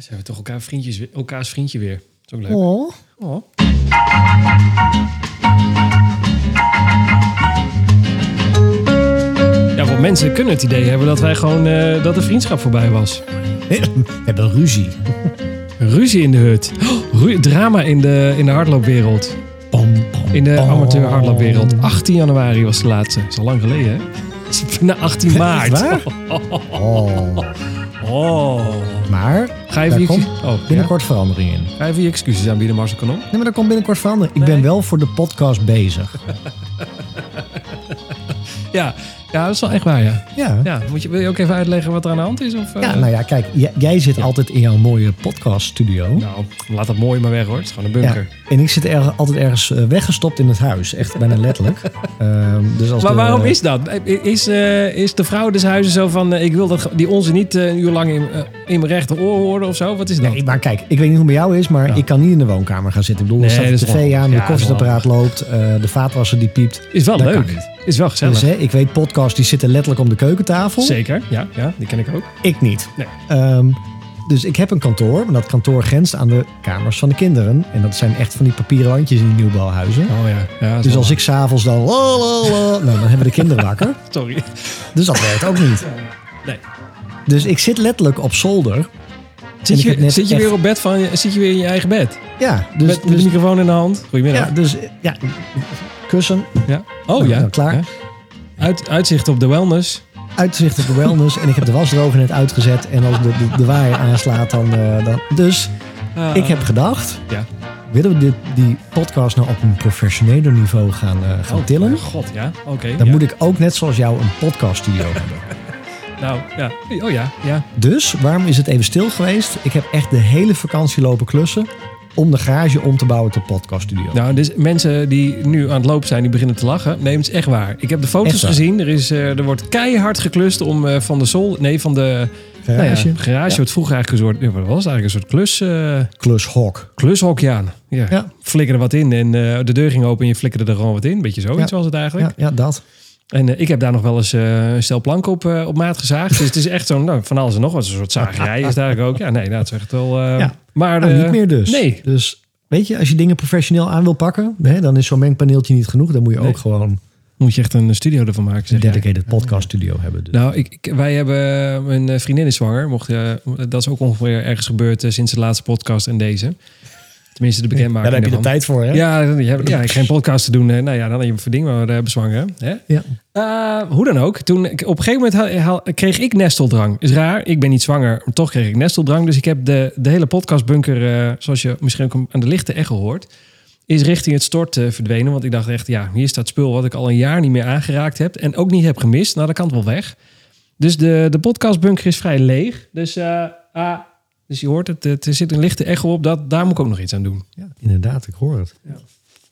Ze hebben toch elkaar vriendjes, elkaars vriendje weer. Dat is ook leuk. Oh. Oh. Ja, want mensen kunnen het idee hebben dat wij gewoon eh, dat de vriendschap voorbij was. We hebben ruzie. Ruzie in de hut. Oh, ru- drama in de, in de hardloopwereld. In de amateur hardloopwereld. 18 januari was de laatste. Dat is al lang geleden, hè? Na 18 maart. waar? Oh. Oh. Maar Ga je daar even, komt je, oh, ja? binnenkort verandering in. Ga even je excuses aanbieden, Marcel Kanon? Nee, maar daar komt binnenkort verandering. Ik ben wel voor de podcast bezig. Ja. Ja, dat is wel echt waar, ja. Ja. ja moet je, wil je ook even uitleggen wat er aan de hand is? Of, eh? Ja, nou ja, kijk, jij, jij zit altijd in jouw mooie podcaststudio. Nou, laat dat mooi maar weg, hoor. Het is gewoon een bunker. Ja, en ik zit er, altijd ergens eh, weggestopt in het huis. Echt bijna letterlijk. Ehm, dus als Maar de- waarom is dat? Is, eh, is de vrouw des huizes zo van... eh, ik wil dat die onze niet eh, een uur lang in, eh, in mijn rechteroor horen of zo? Wat is dat? Nee, maar kijk, ik weet niet hoe het bij jou is, maar Ja. ik kan niet in de woonkamer gaan zitten. Ik bedoel, er Nee, staat de is tv aan, de dat is koffiezetapparaat loopt, eh, de vaatwasser die piept. is wel dat leuk. Is wel gezellig. Dus, hè, ik weet podcasts die zitten letterlijk om de keukentafel. Zeker, ja, ja, die ken ik ook. Ik niet. Nee. Ehm, dus ik heb een kantoor, maar dat kantoor grenst aan de kamers van de kinderen. En dat zijn echt van die papieren wandjes in die nieuwbouwhuizen. Oh ja. ja Dus als ik s'avonds dan... nou, dan hebben de kinderen wakker. Sorry. Dus dat werkt ook niet. Nee. Dus ik zit letterlijk op zolder. Zit je, zit je echt- weer op bed van... Zit je weer in je eigen bed? Ja, dus, met, met dus, de microfoon in de hand? Goedemiddag. ja, dus ja, kussen, Ja. Oh Nou, ja. klaar. Ja. Uit, uitzicht op de wellness. uitzicht op de wellness. en ik heb de wasdroger net uitgezet. En als de, de, de waaier aanslaat, dan, eh, dan... Dus Ah. ik heb gedacht... Ja. Willen we dit, die podcast nou op een professioneler niveau gaan, eh, gaan Oh, tillen? god, ja. Oké. Dan ja. moet ik ook net zoals jou een podcaststudio hebben. Nou, ja. Oh ja, ja. Dus waarom is het even stil geweest? Ik heb echt de hele vakantie lopen klussen om de garage om te bouwen tot podcaststudio. Nou, dus mensen die nu aan het lopen zijn, die beginnen te lachen. Nee, het is echt waar. Ik heb de foto's gezien. Er, is, eh, er wordt keihard geklust om eh, van de sol... Nee, van de garage, Nou ja, garage wordt vroeger eigenlijk een soort... ja, Wat was het eigenlijk? Een soort klus, eh klushok. klushokje aan. Ja. Ja. Flikkerde wat in en de deur ging open en je flikkerde er gewoon wat in. Beetje zoiets Ja. was het eigenlijk. Ja, ja, dat. En eh, ik heb daar nog wel eens eh, een stel planken op, eh, op maat gezaagd. Dus het is echt zo'n, nou, van alles en nog wat. Een soort zagerij is eigenlijk ook. Ja, nee, dat is echt wel... Ja. Maar Nou, niet meer dus. Nee. Dus weet je, als je dingen professioneel aan wil pakken, hè, dan is zo'n mengpaneeltje niet genoeg. Dan moet je Nee. ook gewoon Moet je echt een studio ervan maken, een zeg dedicated podcast studio hebben. Dus. Nou, ik, ik- wij hebben... Mijn vriendin is zwanger. Mocht, dat is ook ongeveer ergens gebeurd sinds de laatste podcast en deze. Tenminste, de bekendmaking Daar heb je de tijd voor, hè? Ja, je hebt ja, geen podcast te doen. Nou ja, dan heb je verding maar uh, bezwangeren. Hè? Ja. Eh, hoe dan ook. Toen, op een gegeven moment kreeg ik nesteldrang. Is raar, ik ben niet zwanger, maar toch kreeg ik nesteldrang. Dus ik heb de, de hele podcastbunker, eh, zoals je misschien ook aan de lichte echo hoort, is richting het stort eh, verdwenen. Want ik dacht echt, ja, hier staat spul wat ik al een jaar niet meer aangeraakt heb. En ook niet heb gemist. Nou, dat kan het wel weg. Dus de, de podcastbunker is vrij leeg. Dus, ah, dus je hoort het, het, er zit een lichte echo op. Dat, daar moet ik ook nog iets aan doen. Ja, inderdaad, ik hoor het.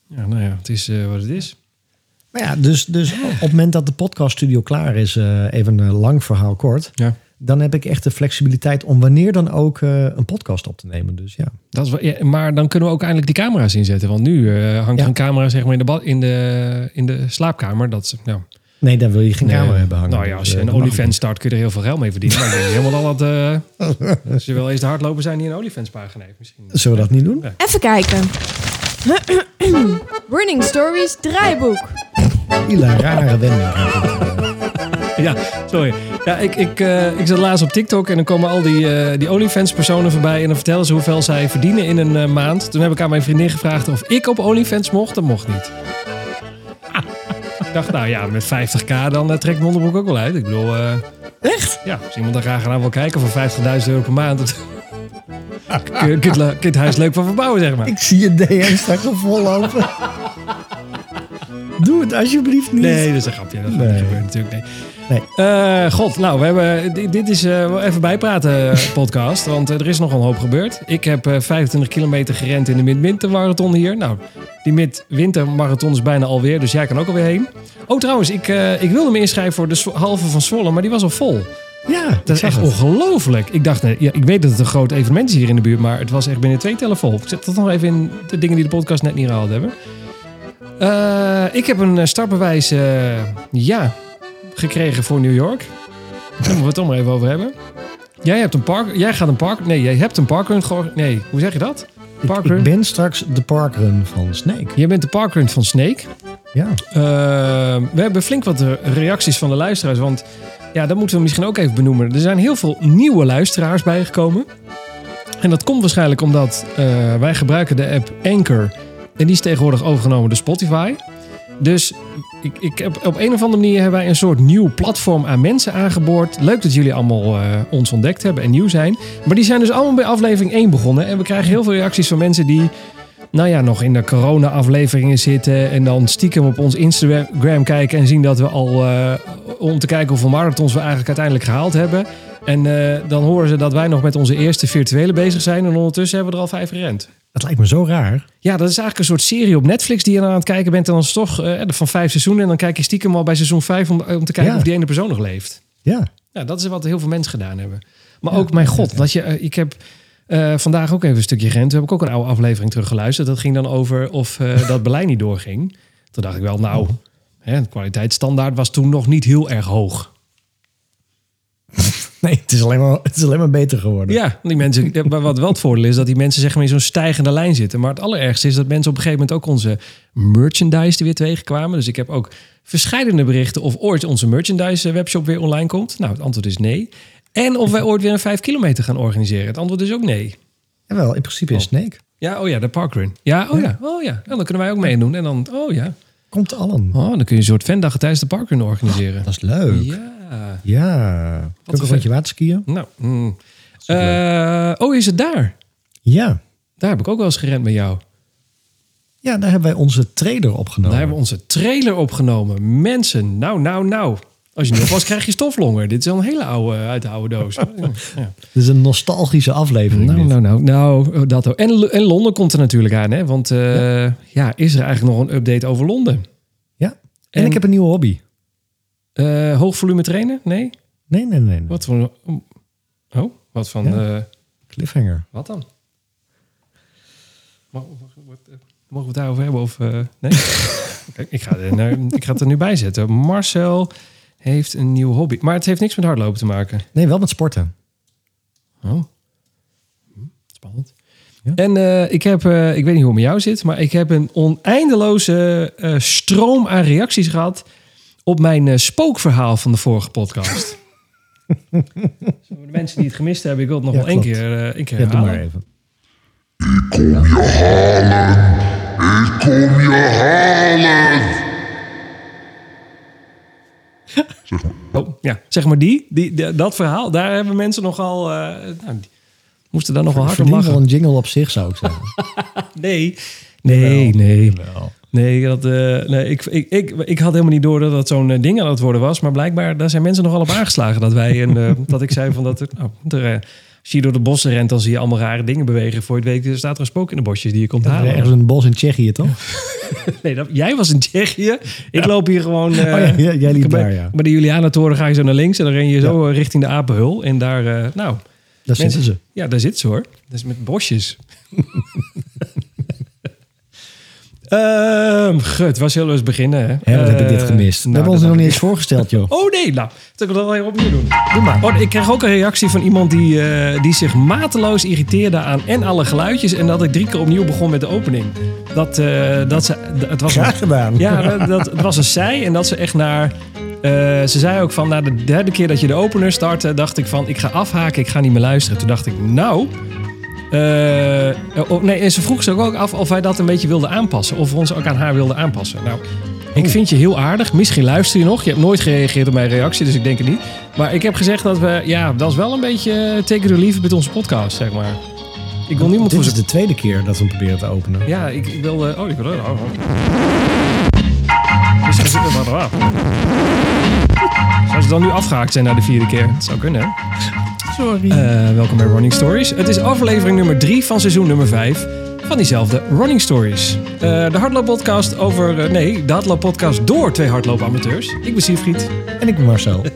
Ja, nou ja, het is eh, wat het is. Maar ja, dus, dus op het moment dat de podcaststudio klaar is, eh, even een lang verhaal kort, Ja. dan heb ik echt de flexibiliteit om wanneer dan ook eh, een podcast op te nemen. Dus ja. Dat is ja, maar dan kunnen we ook eindelijk die camera's inzetten. Want nu eh, hangt Ja. er een camera zeg maar, in, de in, de, in de slaapkamer. Dat, is- nou, Nee, dan wil je geen nee. camera hebben hangen. Nou ja, als je eh, een OnlyFans start, kun je er heel veel geld mee verdienen. Maar ik denk helemaal al dat... eh, als je wel eens de hardlopen zijn die een OnlyFans pagina heeft misschien. Zullen we dat niet doen? Even kijken. Running Stories draaiboek. Hele rare wending. Ja, sorry. Ja, ik, ik, eh, ik zat laatst op TikTok en dan komen al die, eh, die OnlyFans-personen voorbij... en dan vertellen ze hoeveel zij verdienen in een maand. Toen heb ik aan mijn vriendin gevraagd of ik op OnlyFans mocht. Dat mocht niet. Ik dacht, nou ja, met 50k dan eh, trekt mijn onderbroek ook wel uit. Ik bedoel... eh, Echt? Ja, als iemand daar graag naar wil kijken voor 50.000 euro per maand... dat- je kun je het huis leuk van verbouwen, zeg maar. Ik zie je DM straks al vollopen. Doe het alsjeblieft niet. Nee, dat is een grapje. Dat gaat Nee. niet gebeuren natuurlijk. Nee. Nee. Eh, God, nou, we hebben, dit, is wel even bijpraten eh, podcast. Want er is nogal een hoop gebeurd. Ik heb eh, 25 kilometer gerend in de mid-wintermarathon hier. Nou, die mid-wintermarathon is bijna alweer. Dus jij kan ook alweer heen. Oh, trouwens, ik, ik wilde me inschrijven voor de halve van Zwolle. Maar die was al vol. Ja, Dat is echt ongelooflijk. Ik dacht, nee, ja, ik weet dat het een groot evenement is hier in de buurt. Maar het was echt binnen twee tellen vol. Ik zet dat nog even in de dingen die de podcast net niet gehaald hebben. Ik heb een startbewijs, ja, gekregen voor New York. Daar moeten we het toch maar even over hebben. Jij hebt een park. Jij gaat een park. Nee, jij hebt een parkrun georganiseerd. Nee, hoe zeg je dat? Ik, Parkrun. ik ben straks de parkrun van Snake. Jij bent de parkrun van Snake. Ja. Uh, we hebben flink wat reacties van de luisteraars. Want ja, dat moeten we misschien ook even benoemen. Er zijn heel veel nieuwe luisteraars bijgekomen. En dat komt waarschijnlijk omdat uh, wij gebruiken de app Anchor. En die is tegenwoordig overgenomen door Spotify. Dus ik, ik heb, op een of andere manier hebben wij een soort nieuw platform aan mensen aangeboord. Leuk dat jullie allemaal uh, ons ontdekt hebben en nieuw zijn. Maar die zijn dus allemaal bij aflevering 1 begonnen. En we krijgen heel veel reacties van mensen die nou ja, nog in de corona-afleveringen zitten. En dan stiekem op ons Instagram kijken en zien dat we al. Uh, om te kijken hoeveel marathons we eigenlijk uiteindelijk gehaald hebben. En uh, dan horen ze dat wij nog met onze eerste virtuele bezig zijn. En ondertussen hebben we er al vijf gerend. Dat lijkt me zo raar. Ja, dat is eigenlijk een soort serie op Netflix die je aan het kijken bent. En dan is toch uh, van vijf seizoenen. En dan kijk je stiekem al bij seizoen vijf om, om te kijken Ja. of die ene persoon nog leeft. Ja. Ja, dat is wat heel veel mensen gedaan hebben. Maar Ja, ook, mijn god, dat je, eh, ik heb eh, vandaag ook even een stukje gerend. Toen heb ik ook een oude aflevering teruggeluisterd. Dat ging dan over of eh, dat beleid niet doorging. Toen dacht ik wel, nou, Oh. hè, de kwaliteitsstandaard was toen nog niet heel erg hoog. Nee, het is alleen maar, het is alleen maar beter geworden. Ja, die mensen, wat wel het voordeel is, dat die mensen zeg maar in zo'n stijgende lijn zitten. Maar het allerergste is dat mensen op een gegeven moment ook onze merchandise er weer tegenkwamen. Dus ik heb ook verschillende berichten of ooit onze merchandise webshop weer online komt. Nou, het antwoord is nee. En of wij ooit weer een 5 kilometer gaan organiseren. Het antwoord is ook nee. Jawel, in principe is Snake. Ja, oh ja, de parkrun. Ja, oh ja, oh ja. Nou, dan kunnen wij ook meedoen. En dan, oh ja. Komt allen. Oh, dan kun je een soort fandag tijdens de parkrun organiseren. Dat is leuk. Ja. Ja. Kun je ook een rondje waterskiën? Nou, mm. Eh, oh, is het daar? Ja. Daar heb ik ook wel eens gerend met jou. Ja, daar hebben wij onze trailer opgenomen. Daar hebben we onze trailer opgenomen. Mensen, nou, nou, nou. Als je nu was, krijg je stoflonger. Dit is al een hele oude uit de oude doos. Ja. Dit is een nostalgische aflevering. Nou, nou, nou, nou, dat ook. En, en Londen komt er natuurlijk aan, hè? Want eh, ja. is er eigenlijk nog een update over Londen? Ja. En, En- ik heb een nieuwe hobby. Eh hoog volume trainen? Nee? Nee, nee, nee. nee. Wat voor... Oh, wat van... Ja. eh, Cliffhanger. wat dan? Mag, mag- wat, eh, mogen we het daarover hebben? Of, nee? Ik, ga er, nou, ik ga het er nu bij zetten. Marcel heeft een nieuw hobby. Maar het heeft niks met hardlopen te maken. Nee, wel met sporten. Oh. Hm, Spannend. Ja. En ik heb, ik weet niet hoe het met jou zit, maar ik heb een oneindeloze stroom aan reacties gehad op mijn eh, spookverhaal van de vorige podcast. Zo, de mensen die het gemist hebben, ik wil het nog Ja, wel één keer, eh één keer Ja, doe herhalen. maar even. kom je halen. Ik kom je halen. Oh, ja, zeg maar die, die, die- dat verhaal, daar hebben mensen nogal, eh nou, die moesten daar nog wel hard om lachen. een jingle op zich, zou ik zeggen. Nee, nee, Jawel. nee. Jawel. Nee, dat, eh, nee ik, ik, ik, ik had helemaal niet door dat dat zo'n eh, ding aan het worden was. Maar blijkbaar, daar zijn mensen nogal op aangeslagen. Dat wij en eh, dat ik zei van dat er, nou, er, als je door de bossen rent, dan zie je allemaal rare dingen bewegen. Voor je het weet staat er een spook in de bosjes die je komt halen. Ergens een bos in Tsjechië, toch? Nee, dat, jij was in Tsjechië. Ik loop hier gewoon... eh, Oh ja, jij liep bij, daar, ja. Bij de Julianatoren ga je zo naar links en dan ren je zo richting de Apenhul. En daar, nou, Daar zitten ze. ja, daar zit ze hoor. Dat is met bosjes. Ehm gut, was heel eens beginnen. Hè? Hè, wat heb ik dit Eh, gemist? We nou, hebben ons nog niet eens voorgesteld, joh. Oh nee, nou, dat ik dat wel weer opnieuw doen. Doe maar. Oh, ik kreeg ook een reactie van iemand die, eh, die zich mateloos irriteerde aan en alle geluidjes. En dat ik drie keer opnieuw begon met de opening. Dat, eh, dat ze, het was Graag gedaan. ja, dat, dat, het was een zij en dat ze echt naar... ze zei ook van, na de derde keer dat je de opener startte... dacht ik van, ik ga afhaken, ik ga niet meer luisteren. Toen dacht ik, nou... eh, oh, nee, en ze vroeg zich ook af of wij dat een beetje wilden aanpassen. Of we ons ook aan haar wilden aanpassen. Nou, ik vind je heel aardig. Misschien luister je nog. Je hebt nooit gereageerd op mijn reactie, dus ik denk het niet. Maar ik heb gezegd dat we... Ja, dat is wel een beetje take it or leave it met onze podcast, zeg maar. Ik wil niemand Dit voor is de tweede keer dat we hem proberen te openen. Ja, ik, ik wil... oh, ik wil... Oh, oh. Dus ze- wat- wat- Zou ze dan nu afgehaakt zijn na de vierde keer? Dat zou kunnen, hè? Sorry. Eh, welkom bij Running Stories. Het is aflevering nummer drie van seizoen nummer vijf van diezelfde Running Stories. Eh, de hardlooppodcast over... eh, nee, de hardlooppodcast door twee hardloopamateurs. Ik ben Siegfried. en ik ben Marcel.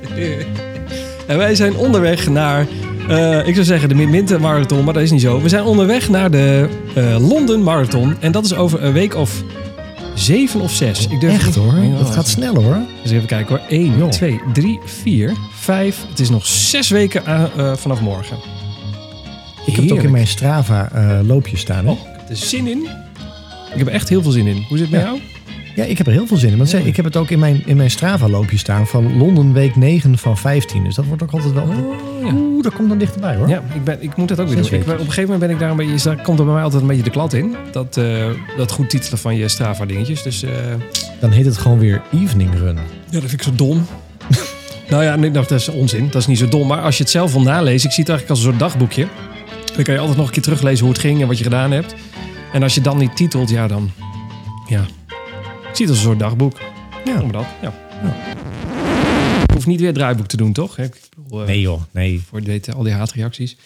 En wij zijn onderweg naar, eh, ik zou zeggen de Mid-Winter Marathon, maar dat is niet zo. We zijn onderweg naar de eh London Marathon. En dat is over een week of Zeven of zes. Ik durf Echt niet- hoor, Ja, dat gaat snel hoor. Dus even kijken hoor. 1, Joh. 2, 3, 4, 5. Het is nog zes weken aan- eh, vanaf morgen. Ik heb het ook in mijn Strava eh, loopje staan. Hè? Oh, ik heb er zin in. Ik heb er echt heel veel zin in. Hoe zit het bij Ja. jou? Ja, ik heb er heel veel zin in. Want Ja. zeg, ik heb het ook in mijn, in mijn Strava loopje staan van Londen week 9 van 15. Dus dat wordt ook altijd wel... Oh, ja. Oeh, dat komt dan dichterbij hoor. Ja, ik, ben, ik moet dat ook weer doen. Ik, op een gegeven moment ben ik daar een beetje... Daar komt er bij mij altijd een beetje de klad in. Dat, eh, dat goed titelen van je Strava dingetjes. Dus eh, Dan heet het gewoon weer evening run. ja, dat vind ik zo dom. nou ja, nee, nou, dat is onzin. Dat is niet zo dom. Maar als je het zelf wil nalezen... Ik zie het eigenlijk als een soort dagboekje. Dan kan je altijd nog een keer teruglezen hoe het ging en wat je gedaan hebt. En als je dan niet titelt, ja dan... Ja. Ik zie het als een soort dagboek. Ja. Maar dat, ja. Ik hoef niet weer het draaiboek te doen, toch? Ik bedoel, eh, Nee joh, nee. Voor weten, al die haatreacties.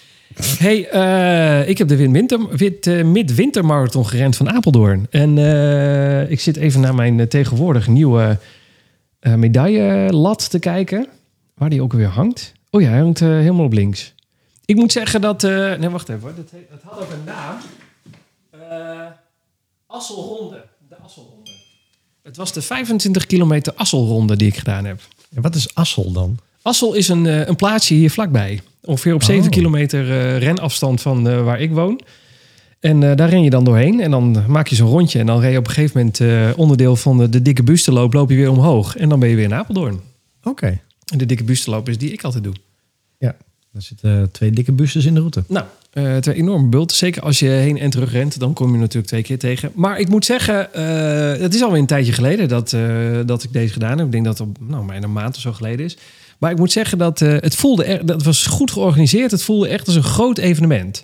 hey, eh, ik heb de Win Winter, wit, eh, Mid-Wintermarathon gerend van Apeldoorn. En ik zit even naar mijn tegenwoordig nieuwe medaillelat te kijken. Waar die ook weer hangt. Oh ja, hij hangt helemaal op links. Ik moet zeggen dat... nee, wacht even. hoor. Dat, dat had ook een naam. Asselronde. De Asselronde. Het was de 25 kilometer Asselronde die ik gedaan heb. En wat is Assel dan? Assel is een, eh, een plaatsje hier vlakbij. Ongeveer op 7 Oh. kilometer eh, renafstand van eh, waar ik woon. En daar ren je dan doorheen. En dan maak je zo'n rondje. En dan ren je op een gegeven moment onderdeel van de, de dikke bustenloop. Loop je weer omhoog. En dan ben je weer in Apeldoorn. Oké. En de dikke bustenloop is die ik altijd doe. Daar zitten twee dikke bustes in de route. Nou, eh twee enorme bulten. Zeker als je heen en terug rent. Dan kom je natuurlijk twee keer tegen. Maar ik moet zeggen, eh, het is alweer een tijdje geleden dat, eh, dat ik deze gedaan heb. Ik denk dat het nou, bijna een maand of zo geleden is. Maar ik moet zeggen dat het voelde er, dat was goed georganiseerd. Het voelde echt als een groot evenement.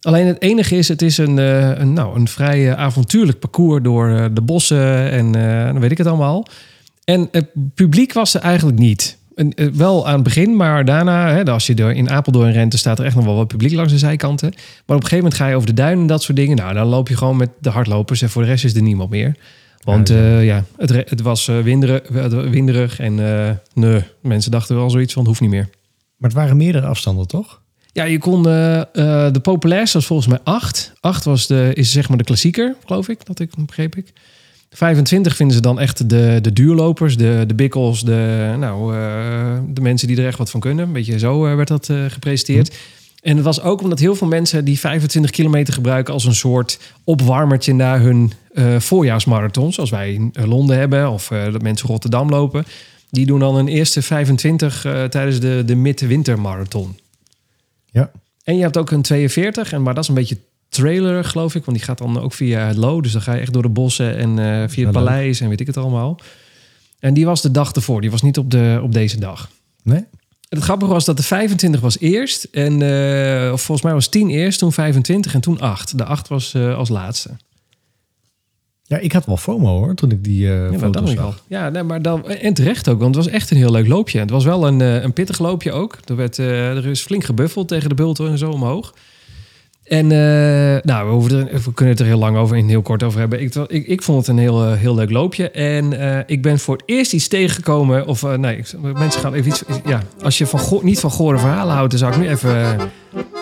Alleen het enige is, het is een, een, nou, een vrij avontuurlijk parcours door de bossen en weet ik het allemaal. En het publiek was er eigenlijk niet. En, eh, wel aan het begin, maar daarna, hè, als je door in Apeldoorn rent, dan staat er echt nog wel wat publiek langs de zijkanten. Maar op een gegeven moment ga je over de duinen en dat soort dingen. Nou, dan loop je gewoon met de hardlopers en voor de rest is er niemand meer. Want Ja, eh, ja, het, re- het was eh, winderig, eh, winderig en eh, nee, mensen dachten wel zoiets van, het hoeft niet meer. Maar het waren meerdere afstanden, toch? Ja, je kon eh, eh, de populairste was volgens mij 8. 8 was de, is zeg maar de klassieker, geloof ik, dat ik begreep ik. 25 vinden ze dan echt de, de duurlopers, de, de bikkels, de, nou, eh, de mensen die er echt wat van kunnen. Een beetje zo eh, werd dat eh, gepresenteerd. En het was ook omdat heel veel mensen die 25 kilometer gebruiken als een soort opwarmertje naar hun voorjaarsmarathon. Zoals wij in Londen hebben of dat mensen Rotterdam lopen. Die doen dan een eerste 25 eh, tijdens de, de midwintermarathon. Ja. En je hebt ook een 42, en, maar dat is een beetje trailer, geloof ik. Want die gaat dan ook via het Lo. Dus dan ga je echt door de bossen en eh, via het paleis en weet ik het allemaal. En die was de dag ervoor. Die was niet op, de, op deze dag. Nee? En het grappige was dat de 25 was eerst. En eh, of volgens mij was 10 eerst, toen 25 en toen 8. De 8 was eh, als laatste. Ja, ik had wel FOMO hoor, toen ik die eh Ja, foto's zag. Ja, nee, maar dan, en terecht ook, want het was echt een heel leuk loopje. Het was wel een, een pittig loopje ook. Er, werd, er is flink gebuffeld tegen de bulten en zo omhoog. En eh, nou, we, hoeven er, kunnen het er heel lang over, in heel kort over hebben. Ik, ik, ik vond het een heel, eh, heel leuk loopje. En eh, ik ben voor het eerst iets tegengekomen. Of nee, mensen gaan even iets. Ja, als je van niet van gore verhalen houdt, dan zou ik nu even,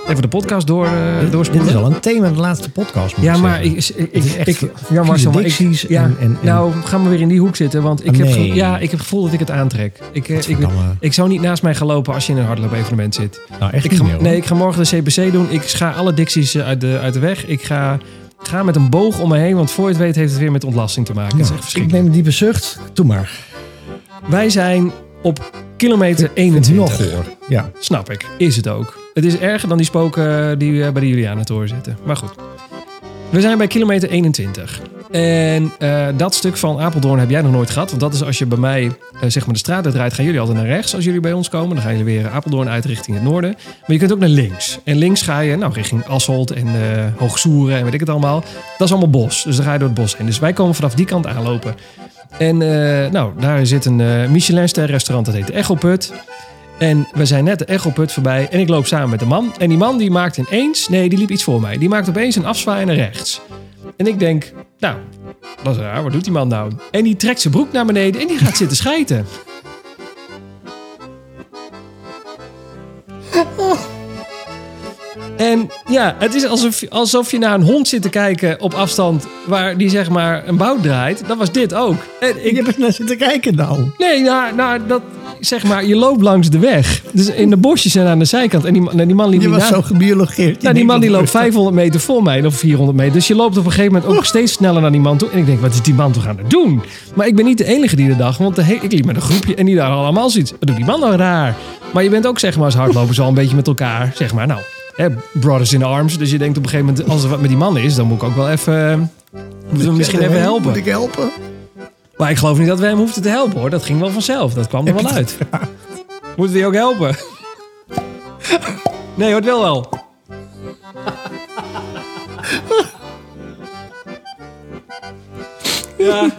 even de podcast door, eh Dit, doorspoelen. dit is al een thema in de laatste podcast. moet Ja, ik maar ik, ik, ik, echt ik, ja, Marcel, maar ik, ja, en- en- nou, gaan we weer in die hoek zitten, want ik Ah, heb, nee. ja, ik heb het gevoel dat ik het aantrek. Ik, eh, ik, Gadverdamme. ik zou niet naast mij gaan lopen als je in een hardloop-evenement zit. nou, echt Ik niet ga, meer, nee, ik ga morgen de CBC doen. Ik ga alle dicties eh, uit de, uit de weg. Ik ga, ik ga met een boog om me heen, want voor je het weet heeft het weer met ontlasting te maken. Dat is echt ik neem een diepe zucht. Doe maar. Wij zijn op kilometer Ik vind het nu al 21. goor. Ja. Snap ik. Is het ook. Het is erger dan die spoken eh, die eh, bij de Julianentoren zitten. Maar goed. We zijn bij kilometer 21. En eh, dat stuk van Apeldoorn heb jij nog nooit gehad. Want dat is als je bij mij zeg maar de straat uitrijdt, gaan jullie altijd naar rechts als jullie bij ons komen. Dan gaan jullie weer Apeldoorn uit richting het noorden. Maar je kunt ook naar links. En links ga je nou, richting Asselt en eh Hoogsoeren en weet ik het allemaal. Dat is allemaal bos. Dus dan ga je door het bos heen. Dus wij komen vanaf die kant aanlopen. En nou, daar zit een Michelinster restaurant, dat heet de Echelput. En we zijn net de Echelput voorbij en ik loop samen met de man. En die man die maakt ineens, nee, die liep iets voor mij. Die maakt opeens een afzwaai naar rechts. En ik denk, nou, dat is raar, wat doet die man nou? En die trekt zijn broek naar beneden en die gaat zitten schijten. En ja, het is alsof, alsof je naar een hond zit te kijken op afstand waar die zeg maar een bout draait. Dat was dit ook. En ik, Je bent naar zitten kijken nou. Nee, nou, nou, dat, zeg maar, je loopt langs de weg. Dus in de bosjes en aan de zijkant. En die, man- die man liep Je was na- zo gebiologeerd. nou, die man die loopt 500 meter voor mij, of 400 meter. Dus je loopt op een gegeven moment ook steeds sneller naar die man toe. En ik denk, wat is die man toch aan het doen? Maar ik ben niet de enige die dat dacht, want de ik liep met een groepje en die daar allemaal zoiets. Wat doet die man nou raar? Maar je bent ook, zeg maar, als hardlopers al een beetje met elkaar, zeg maar, nou, hè, brothers in arms. Dus je denkt op een gegeven moment, als er wat met die man is, dan moet ik ook wel even, eh, moeten we hem misschien even helpen. Moet ik helpen? Maar ik geloof niet dat wij hem hoefden te helpen hoor. Dat ging wel vanzelf. Dat kwam er wel uit. Moeten we die ook helpen? Nee hoor, het wil wel. Ja.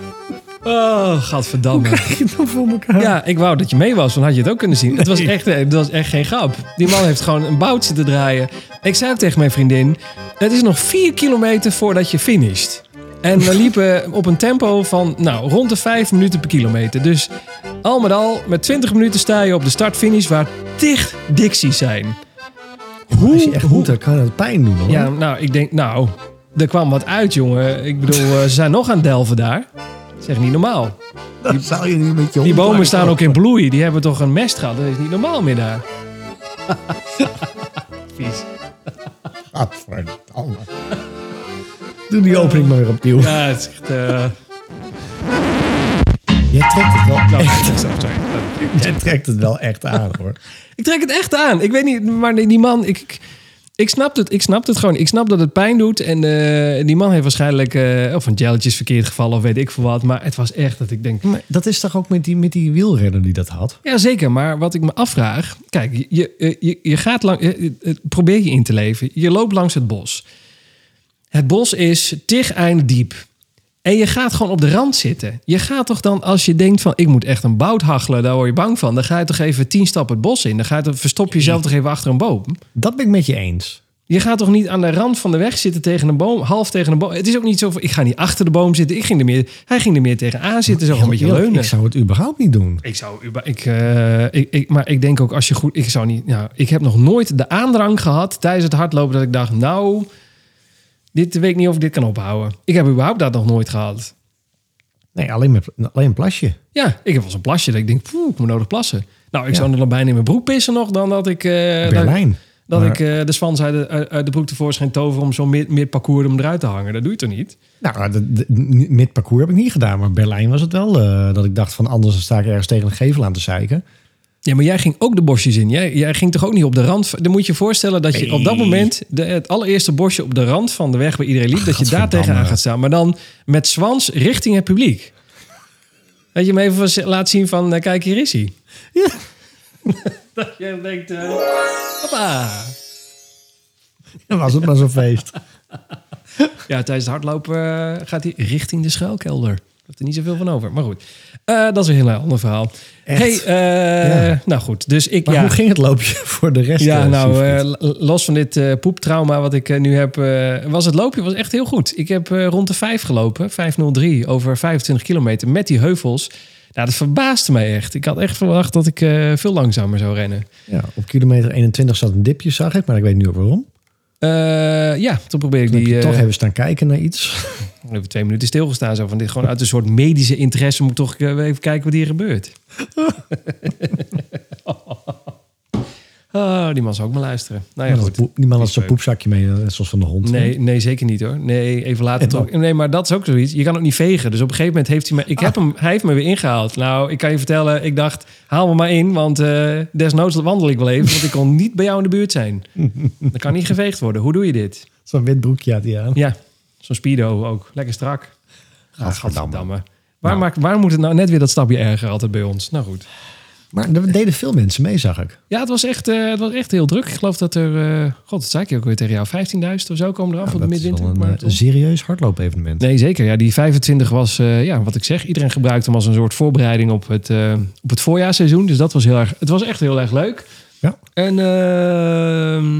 Oh, gadverdamme. Krijg je het dan voor elkaar? Ja, ik wou dat je mee was, dan had je het ook kunnen zien. Het was echt, eh, het was echt geen grap. Die man heeft gewoon een bout zitten draaien. Ik zei ook tegen mijn vriendin, het is nog vier kilometer voordat je finisht. En we liepen op een tempo van nou, rond de vijf minuten per kilometer. Dus al met al, met 20 minuten sta je op de start-finish waar tig dicties zijn. Als je echt moet, dan kan het pijn doen hoor. Ja, nou, ik denk, nou, er kwam wat uit, jongen. Ik bedoel, eh, ze zijn nog aan het delven daar. Zeg niet normaal. Zou je met je Die bomen staan ook in bloei. Die hebben toch een mest gehad. Dat is niet normaal meer daar. Vies. Gadverdamme. Doe die opening maar weer opnieuw. Ja, het is echt... eh, Jij trekt het wel nou, echt. sorry. Jij trekt het wel echt aan hoor. Ik trek het echt aan. Ik weet niet, maar die die man... Ik, ik, ik snap het, ik snap het gewoon. Ik snap dat het pijn doet. En eh, die man heeft waarschijnlijk... eh of een gelletje is verkeerd gevallen of weet ik veel wat. Maar het was echt dat ik denk... Maar dat is toch ook met die, met die wielrenner die dat had? Ja, zeker. Maar wat ik me afvraag... Kijk, je, je, je, je gaat lang... eh, eh, Probeer je in te leven. Je loopt langs het bos. Het bos is tig eind diep. En je gaat gewoon op de rand zitten. Je gaat toch dan, als je denkt van... ik moet echt een bout hachelen, daar word je bang van. Dan ga je toch even tien stappen het bos in. Dan ga je toch, verstop je jezelf toch even achter een boom. Dat ben ik met je eens. Je gaat toch niet aan de rand van de weg zitten tegen een boom, half tegen een boom. Het is ook niet zo van, ik ga niet achter de boom zitten. Ik ging er meer, hij ging er meer tegenaan zitten, zo een beetje leunen. Ik zou het überhaupt niet doen. Ik zou, ik, eh, ik, ik, maar ik denk ook als je goed, ik zou niet, nou, ik heb nog nooit de aandrang gehad tijdens het hardlopen dat ik dacht, nou, dit weet ik niet of ik dit kan ophouden. Ik heb überhaupt dat nog nooit gehad. Nee, alleen, met, alleen een plasje. Ja, ik heb wel eens een plasje dat ik denk, poeh, ik moet nodig plassen. Nou, ik Ja. zou er dan bijna in mijn broek pissen nog dan dat ik, dat, Berlijn. dat Maar- ik eh, de zwans uit de, uit- de broek tevoorschijn toveren om zo'n mid, midparcours om eruit te hangen. Dat doe je toch niet? Nou, de, de, parcours heb ik niet gedaan. Maar Berlijn was het wel eh, dat ik dacht van anders sta ik ergens tegen een gevel aan te zeiken. Ja, maar jij ging ook de bosjes in. Jij, jij ging toch ook niet op de rand? Dan moet je je voorstellen dat je Nee. op dat moment... De, het allereerste bosje op de rand van de weg waar iedereen liep... dat je daar tegenaan gaat staan. Maar dan met zwans richting het publiek. Dat je hem even laat zien van... eh, kijk, hier is hij. Ja. Dat je denkt... eh hoppa. Dan was het maar zo'n feest. Ja, tijdens het hardlopen eh, gaat hij richting de schuilkelder. Ik heb er niet zoveel van over. Maar goed, Eh, dat is een heel ander verhaal. Echt? Hey, eh, Ja. nou goed. Dus ik... Maar ja, hoe ging het loopje voor de rest? Ja, eh, nou, los van dit poeptrauma wat ik nu heb, was het loopje was echt heel goed. Ik heb rond de 5 gelopen, 5.03 over 25 kilometer met die heuvels. Nou, dat verbaasde mij echt. Ik had echt verwacht dat ik veel langzamer zou rennen. ja, op kilometer 21 zat een dipje, zag ik. Maar ik weet nu ook waarom. Eh, ja, toen probeer ik Toen heb die... je eh, toch even staan kijken naar iets. Even twee minuten stilgestaan. Zo van dit gewoon uit een soort medische interesse moet ik toch eh, even kijken wat hier gebeurt. oh, die man zou ook maar luisteren. Nou ja, goed. Die man had leuk. poepzakje mee, zoals van de hond. Nee, nee, zeker niet hoor. Nee, even later toch. Nee, maar dat is ook zoiets. Je kan ook niet vegen. Dus op een gegeven moment heeft hij me... Ik heb hem, hij heeft me weer ingehaald. Nou, ik kan je vertellen, ik dacht, haal me maar in. Want eh, desnoods wandel ik wel even. Want ik kon niet bij jou in de buurt zijn. Dat kan niet geveegd worden. Hoe doe je dit? Zo'n wit broekje had hij aan. Ja, zo'n speedo ook. Lekker strak. Gadverdamme. Gadverdamme. Waar, Nou. maakt, waar moet het nou net weer dat stapje erger altijd bij ons? Nou goed. Maar er deden veel mensen mee, zag ik. Ja, het was echt, eh, het was echt heel druk. Ik geloof dat er... eh, God, dat zei ik ook weer tegen jou. 15.000 of zo komen eraf op de is midwinter. een, Maar eh, een serieus hardloopevenement. Nee, zeker. Ja, die 25 was, eh, ja, wat ik zeg, iedereen gebruikte hem als een soort voorbereiding op het, eh, op het voorjaarsseizoen. Dus dat was heel erg, het was echt heel erg leuk. Ja. En ehm,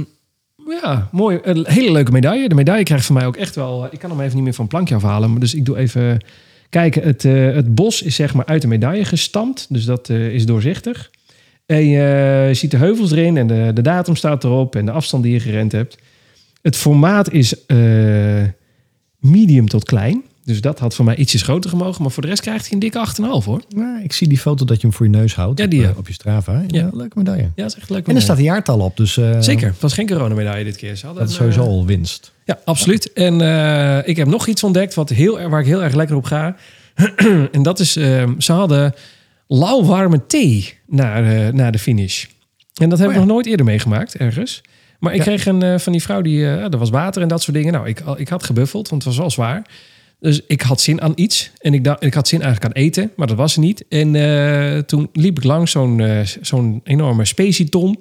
ja, mooi. Een hele leuke medaille. De medaille krijgt van mij ook echt wel, ik kan hem even niet meer van het plankje afhalen. Maar dus ik doe even kijken. Het, eh, het bos is zeg maar uit de medaille gestampt. Dus dat eh, is doorzichtig. En je ziet de heuvels erin en de, de datum staat erop en de afstand die je gerend hebt. Het formaat is eh, medium tot klein. Dus dat had voor mij ietsjes groter gemogen. Maar voor de rest krijgt hij een dikke 8,5 hoor. Nou, ik zie die foto dat je hem voor je neus houdt. Ja, die, op, ja. op je Strava. Ja, Ja. leuke medaille. Ja, dat is echt leuk. En er staat een jaartal op, dus Zeker. Het was geen coronamedaille dit keer. Ze hadden dat is sowieso al winst. Ja, absoluut. En eh, ik heb nog iets ontdekt wat heel, waar ik heel erg lekker op ga. en dat is, eh, ze hadden lauwwarme thee na, eh, na de finish. En dat heb Oh ik nog nooit eerder meegemaakt, ergens. Maar ik kreeg een eh, van die vrouw, die, er was water en dat soort dingen. Nou, ik, ik had gebuffeld, want het was wel zwaar. Dus ik had zin aan iets. En ik, dacht, ik had zin eigenlijk aan eten, maar dat was niet. En toen liep ik langs zo'n eh, zo'n enorme specieton.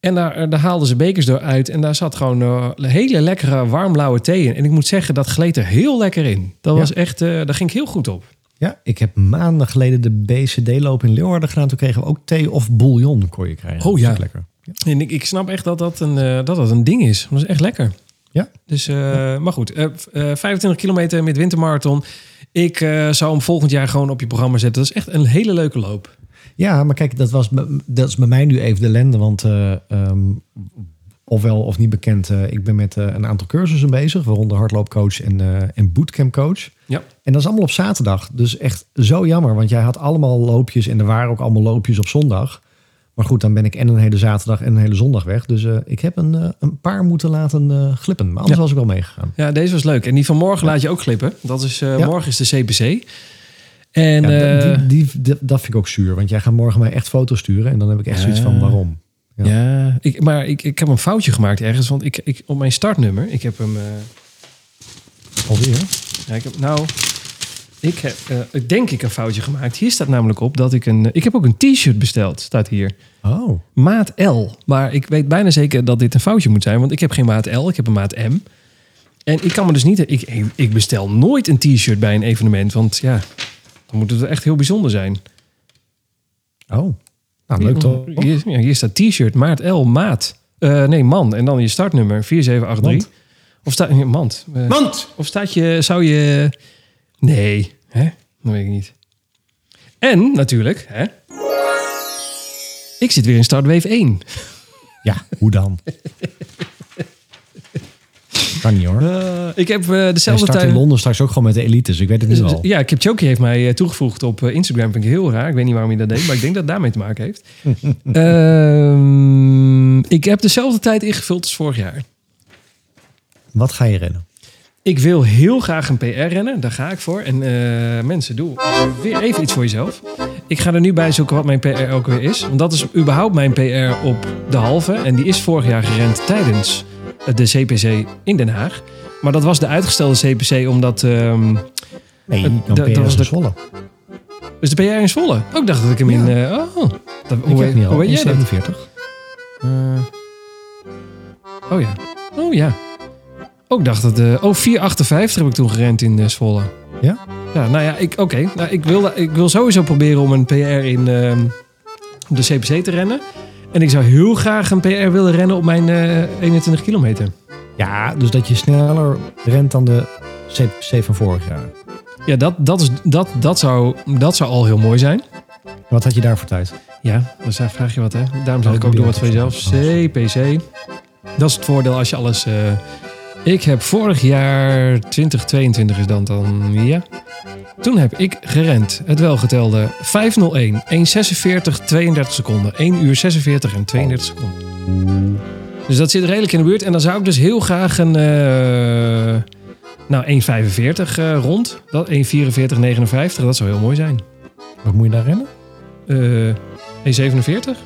En daar, eh, daar haalden ze bekers door uit. En daar zat gewoon eh, een hele lekkere warmblauwe thee in. En ik moet zeggen, dat gleed er heel lekker in. Dat Ja. was echt, eh, daar ging ik heel goed op. Ja, ik heb maanden geleden de BCD-loop in Leeuwarden gedaan. Toen kregen we ook thee of bouillon kon je krijgen. Oh, ja. lekker. Ja. En ik, ik snap echt dat dat een, eh, dat dat een ding is. Dat is echt lekker. Ja. Dus, eh, maar goed, eh, v- eh, 25 kilometer met wintermarathon. Ik eh, zou hem volgend jaar gewoon op je programma zetten. Dat is echt een hele leuke loop. Ja, maar kijk, dat, was, dat is bij mij nu even de lende. Want eh, ehm, ofwel of niet bekend, eh, ik ben met eh, een aantal cursussen bezig. Waaronder hardloopcoach en, en bootcampcoach. Ja. En dat is allemaal op zaterdag. Dus echt zo jammer. Want jij had allemaal loopjes en er waren ook allemaal loopjes op zondag. Maar goed, dan ben ik en een hele zaterdag en een hele zondag weg. Dus ik heb een, een paar moeten laten glippen. Maar anders Ja. was ik wel meegegaan. Ja, deze was leuk. En die van morgen laat je ook glippen. Dat is, Ja. Morgen is de CPC. En Ja, eh, die, die, dat vind ik ook zuur. Want jij gaat morgen mij echt foto's sturen. En dan heb ik echt zoiets van waarom. Ja. Ja, ik, maar ik, ik heb een foutje gemaakt ergens. Want ik, ik, op mijn startnummer, ik heb hem... eh, Alweer? ja, ik heb, nou, ik heb eh, ik denk ik een foutje gemaakt. Hier staat namelijk op dat ik een... Ik heb ook een t-shirt besteld, staat hier. Oh. Maat L. Maar ik weet bijna zeker dat dit een foutje moet zijn. Want ik heb geen maat L, ik heb een maat M. En ik kan me dus niet... Ik, ik bestel nooit een t-shirt bij een evenement. Want ja, dan moet het echt heel bijzonder zijn. Oh. Nou, leuk toch? Hier, ja, hier staat t-shirt, maat L, maat. Eh, nee, man. En dan je startnummer, 4783. Mand. Of staat... nee, Mand. Eh, Mand! Of staat je... Zou je... Nee, hè? Dat weet ik niet. En natuurlijk, hè? Ik zit weer in Startwave 1. Ja, hoe dan? kan niet hoor. Eh, ik heb eh, dezelfde start in tijd... Londen straks ook gewoon met de elites. Ik weet het nu al. Ja, Kipchoge heeft mij eh, toegevoegd op eh, Instagram. Vind ik heel raar. Ik weet niet waarom hij dat deed, maar ik denk dat het daarmee te maken heeft. Ehm, ik heb dezelfde tijd ingevuld als vorig jaar. Wat ga je rennen? Ik wil heel graag een PR rennen. Daar ga ik voor. En eh, mensen, doe weer even iets voor jezelf. Ik ga er nu bij zoeken wat mijn PR ook weer is. Want dat is überhaupt mijn PR op de halve. En die is vorig jaar gerend tijdens de CPC in Den Haag. Maar dat was de uitgestelde CPC omdat... ehm Nee, dan dat- was de- Zwolle. dus de PR in Zwolle. Ook dacht dat ik hem in... Eh, oh, dat, Ik hoe, al. hoe weet jij dat? 47. Eh, oh ja. Oh ja. Ook dacht dat... eh oh, 4,58 heb ik toen gerend in eh, Zwolle. Ja? Ja, nou ja, ik, oké. Nou, ik, wil, ik wil sowieso proberen om een PR in ehm, de CPC te rennen. En ik zou heel graag een PR willen rennen op mijn eh 21 kilometer. Ja, dus dat je sneller rent dan de CPC van vorig jaar. Ja, dat, dat, is, dat, dat, zou, dat zou al heel mooi zijn. Wat had je daar voor tijd? Ja, dus daar vraag je wat, hè? Daarom zeg ik ook doe wat voor jezelf. CPC. Dat is het voordeel als je alles... eh, ik heb vorig jaar, 2022 is dan dan, ja. Toen heb ik gerend, het welgetelde, 501, 146, 32 seconden. 1 uur 46 en 32 seconden. Dus dat zit redelijk in de buurt. En dan zou ik dus heel graag een... eh nou, 1,45 eh, rond. Dat 1,44, 59. Dat zou heel mooi zijn. Wat moet je daar rennen? Eh 1,47?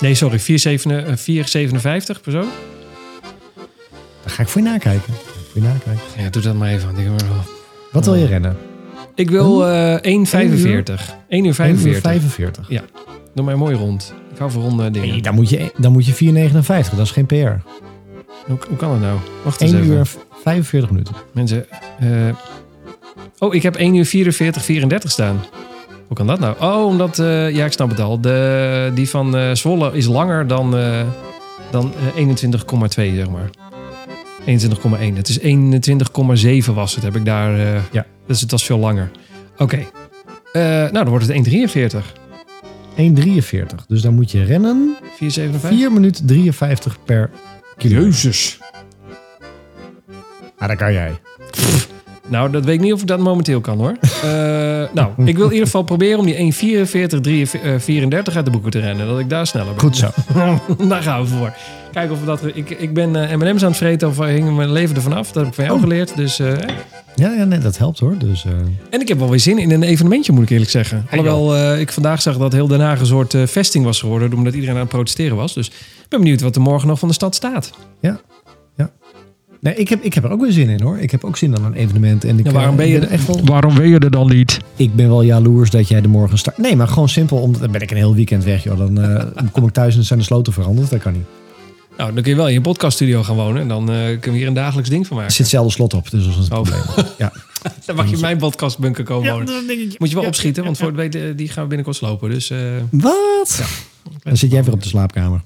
Nee, sorry. 4,57 4,57 persoon. Daar ga ik voor je nakijken. Voor je nakijken. Ja, doe dat maar even. Ik, Wat wil je rennen? ik wil eh 1,45. 1 uur 45. 45. Doe mij mooi rond. Ik hou van ronde dingen. Nee, dan moet je, dan moet je 4,59. Dat is geen PR. Hoe, hoe kan dat nou? Wacht eens 1 even. uur 45 minuten. Mensen. eh, Oh, ik heb 1 uur 44, 34 staan. Hoe kan dat nou? Oh, omdat... eh, ja, ik snap het al. De, die van eh, Zwolle is langer dan, eh, dan eh, 21,2, zeg maar. 21,1. Het is 21,7 was het, heb ik daar... eh, Ja. Dus het was veel langer. Oké. Eh, nou, dan wordt het 1,43. 1,43. Dus dan moet je rennen 4,57? 4 minuten 53 per Jezus. Ah, dat kan jij. Nou, dat weet ik niet of ik dat momenteel kan hoor. Eh, nou, ik wil in ieder geval proberen om die 1.44, 34 uit de boeken te rennen. Dat ik daar sneller ben. Goed zo. daar gaan we voor. Kijken of we dat... Ik, ik ben eh, M&M's aan het vreten of hing mijn leven ervan af. Dat heb ik van jou Oh. geleerd. Dus, eh, Ja, ja nee, dat helpt hoor. Dus, eh, en ik heb wel weer zin in een evenementje, moet ik eerlijk zeggen. Alhoewel eh, ik vandaag zag dat heel Den Haag een soort eh, vesting was geworden. Omdat iedereen aan het protesteren was. Dus ik ben benieuwd wat er morgen nog van de stad staat. ja. Nee, ik heb, ik heb er ook weer zin in hoor. Ik heb ook zin aan een evenement. En ik, Ja, waarom eh, ben je er echt wel... Waarom ben je er dan niet? Ik ben wel jaloers dat jij er morgen start. Nee, maar gewoon simpel. Omdat dan ben ik een heel weekend weg. Joh. Dan eh, kom ik thuis en zijn de sloten veranderd. Dat kan niet. Nou, dan kun je wel in je podcaststudio gaan wonen. En dan eh, kunnen we hier een dagelijks ding van Er maken. zit zelden slot op. Dus dat is een Oh. probleem. Ja. Dan mag je in mijn podcastbunker komen wonen. dat denk ik. Moet je wel opschieten, want voor het weten, die gaan we binnenkort slopen. Dus eh, Wat? Dan zit jij weer op de slaapkamer.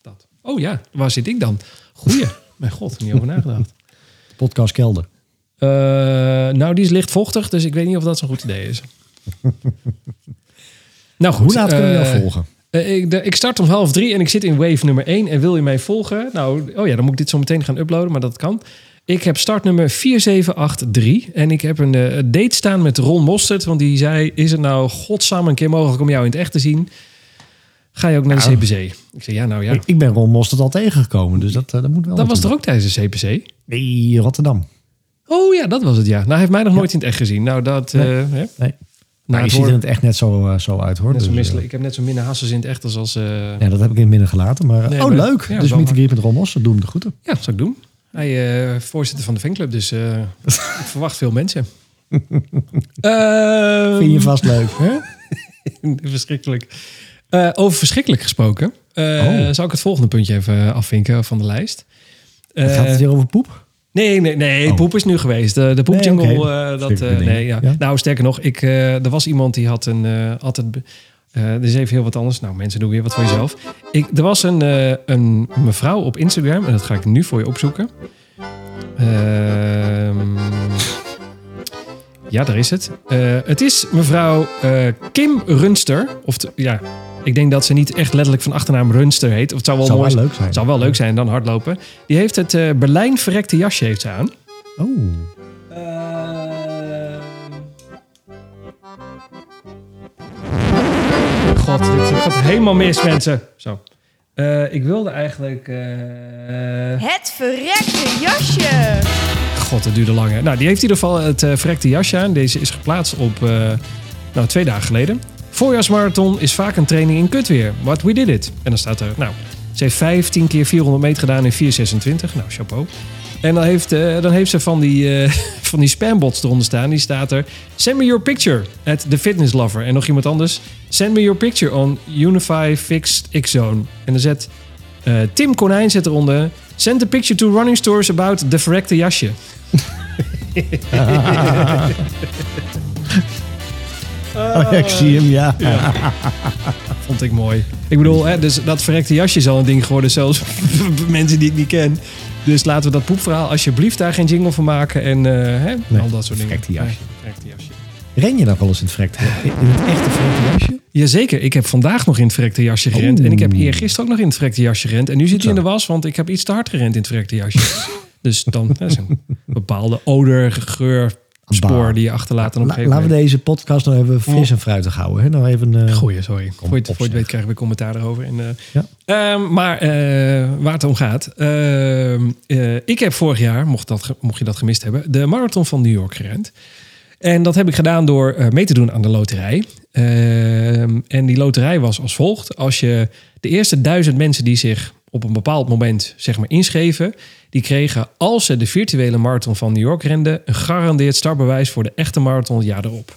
dat. Oh ja, waar zit ik dan? Goeie. Mijn god, niet over nagedacht. Podcast Kelder. Eh, nou, die is licht vochtig, dus ik weet niet of dat zo'n goed idee is. nou goed. Hoe laat kunnen we jou eh, volgen? eh, ik, de- ik start om half drie en ik zit in wave nummer 1. En wil je mij volgen? Nou, oh ja, dan moet ik dit zo meteen gaan uploaden, maar dat kan. Ik heb startnummer 4783 en ik heb een date staan met Ron Mostert. Want die zei, is het nou godsamme een keer mogelijk om jou in het echt te zien? Ga je ook naar de Nou. CPC? Ik zei, ja, nou ja. Ik, ik ben Ron Mostert al tegengekomen. Dus dat, eh, dat moet wel. Dat was er ook tijdens de CPC? Nee, Rotterdam. Oh ja, dat was het ja. Nou, hij heeft mij nog nooit in het echt gezien. Nou, dat... Nee. eh? Nee. Nou, je ziet er het echt net zo, eh, zo uit hoor. net zo Dus, misselijk. Ik heb net zo minder hassels in het echt als... als ja, dat heb ik in het midden gelaten. Maar, Nee, oh, maar- leuk. ja, dus meet and met Ron Mostert. Doe hem de groeten. Ja, dat zou ik doen. Hij eh voorzitter van de fanclub, dus ik verwacht veel mensen. Ehm, Vind je vast leuk, hè? verschrikkelijk. Eh, over verschrikkelijk gesproken. eh, Oh. Zal ik het volgende puntje even afvinken van de lijst? Eh, Gaat het weer over poep? Nee, nee, nee. Oh. Poep is nu geweest. De, de poepjingle, Nee, eh, dat... Eh, nee, ja. Ja? Nou, sterker nog, ik, eh, er was iemand die had een... eh altijd, eh dit is even heel wat anders. Nou, mensen, doen weer wat voor jezelf. Ik, er was een, eh, een mevrouw op Instagram, en dat ga ik nu voor je opzoeken. Ehm, ja, daar is het. Eh, het is mevrouw eh, Kim Runster. Of ja, ik denk dat ze niet echt letterlijk van achternaam Runster heet. Of het zou wel Zou mooi wel leuk zijn. Het zou wel leuk zijn, dan hardlopen. Die heeft het eh, Berlijn verrekte jasje heeft ze aan. Oh. God, dit gaat helemaal mis, mensen. Zo. Eh, ik wilde eigenlijk... eh, Het verrekte jasje. God, dat duurde lang. hè. Nou, die heeft in ieder geval het eh, verrekte jasje aan. Deze is geplaatst op eh, nou, twee dagen geleden. Voorjaarsmarathon is vaak een training in kutweer. But we did it. En dan staat er, nou, ze heeft 15 keer 400 meter gedaan in 4,26. Nou, chapeau. En dan heeft, eh, dan heeft ze van die, eh, van die spambots eronder staan. Die staat er, send me your picture at the fitness lover. En nog iemand anders, send me your picture on Unify Fixed X-Zone. En dan zet eh, Tim Konijn zet eronder, send a picture to running stores about the verrekte jasje. Oh, ik zie hem, ja. Vond ik mooi. Ik bedoel, hè, dus dat verrekte jasje is al een ding geworden, zelfs voor mensen die ik niet ken. Dus laten we dat poepverhaal alsjeblieft daar geen jingle van maken. En eh, hè, Nee, al dat soort dingen. verrekte jasje. Verrekte jasje. Ren je nog wel eens in het verrekte? In het echte verrekte jasje? Jazeker, ik heb vandaag nog in het verrekte jasje gerend. Oeh. En ik heb eergisteren ook nog in het verrekte jasje gerend. En nu zit hij in de was, want ik heb iets te hard gerend in het verrekte jasje. dus dan is een bepaalde odor, geur, spoor die je achterlaat. En op een La- gegeven laten we deze podcast nog even fris en fruitig houden. Hè? Nou even, eh, Goeie, sorry. Voor je, het- weet krijgen we commentaar erover. En, eh, Ja. ehm, maar eh, waar het om gaat. ehm, eh, ik heb vorig jaar, mocht, dat, mocht je dat gemist hebben, de marathon van New York gerend. En dat heb ik gedaan door mee te doen aan de loterij. Ehm, en die loterij was als volgt. Als je de eerste duizend mensen die zich op een bepaald moment zeg maar inschreven... die kregen, als ze de virtuele marathon van New York renden... een gegarandeerd startbewijs voor de echte marathon het jaar erop.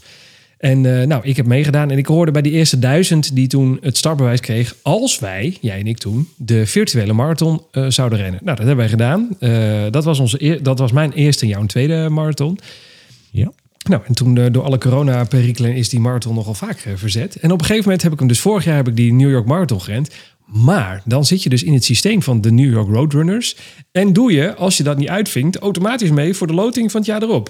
En eh, nou, ik heb meegedaan en ik hoorde bij die eerste duizend die toen het startbewijs kreeg, als wij, jij en ik toen, de virtuele marathon eh, zouden rennen. Nou, dat hebben wij gedaan. Eh, dat, was onze dat was mijn eerste en jouw tweede marathon. Ja. Nou, en toen door alle corona-perikelen is die marathon nogal vaak verzet. En op een gegeven moment heb ik hem dus vorig jaar heb ik die New York Marathon gerend. Maar dan zit je dus in het systeem van de New York Roadrunners. En doe je, als je dat niet uitvinkt, automatisch mee voor de loting van het jaar erop.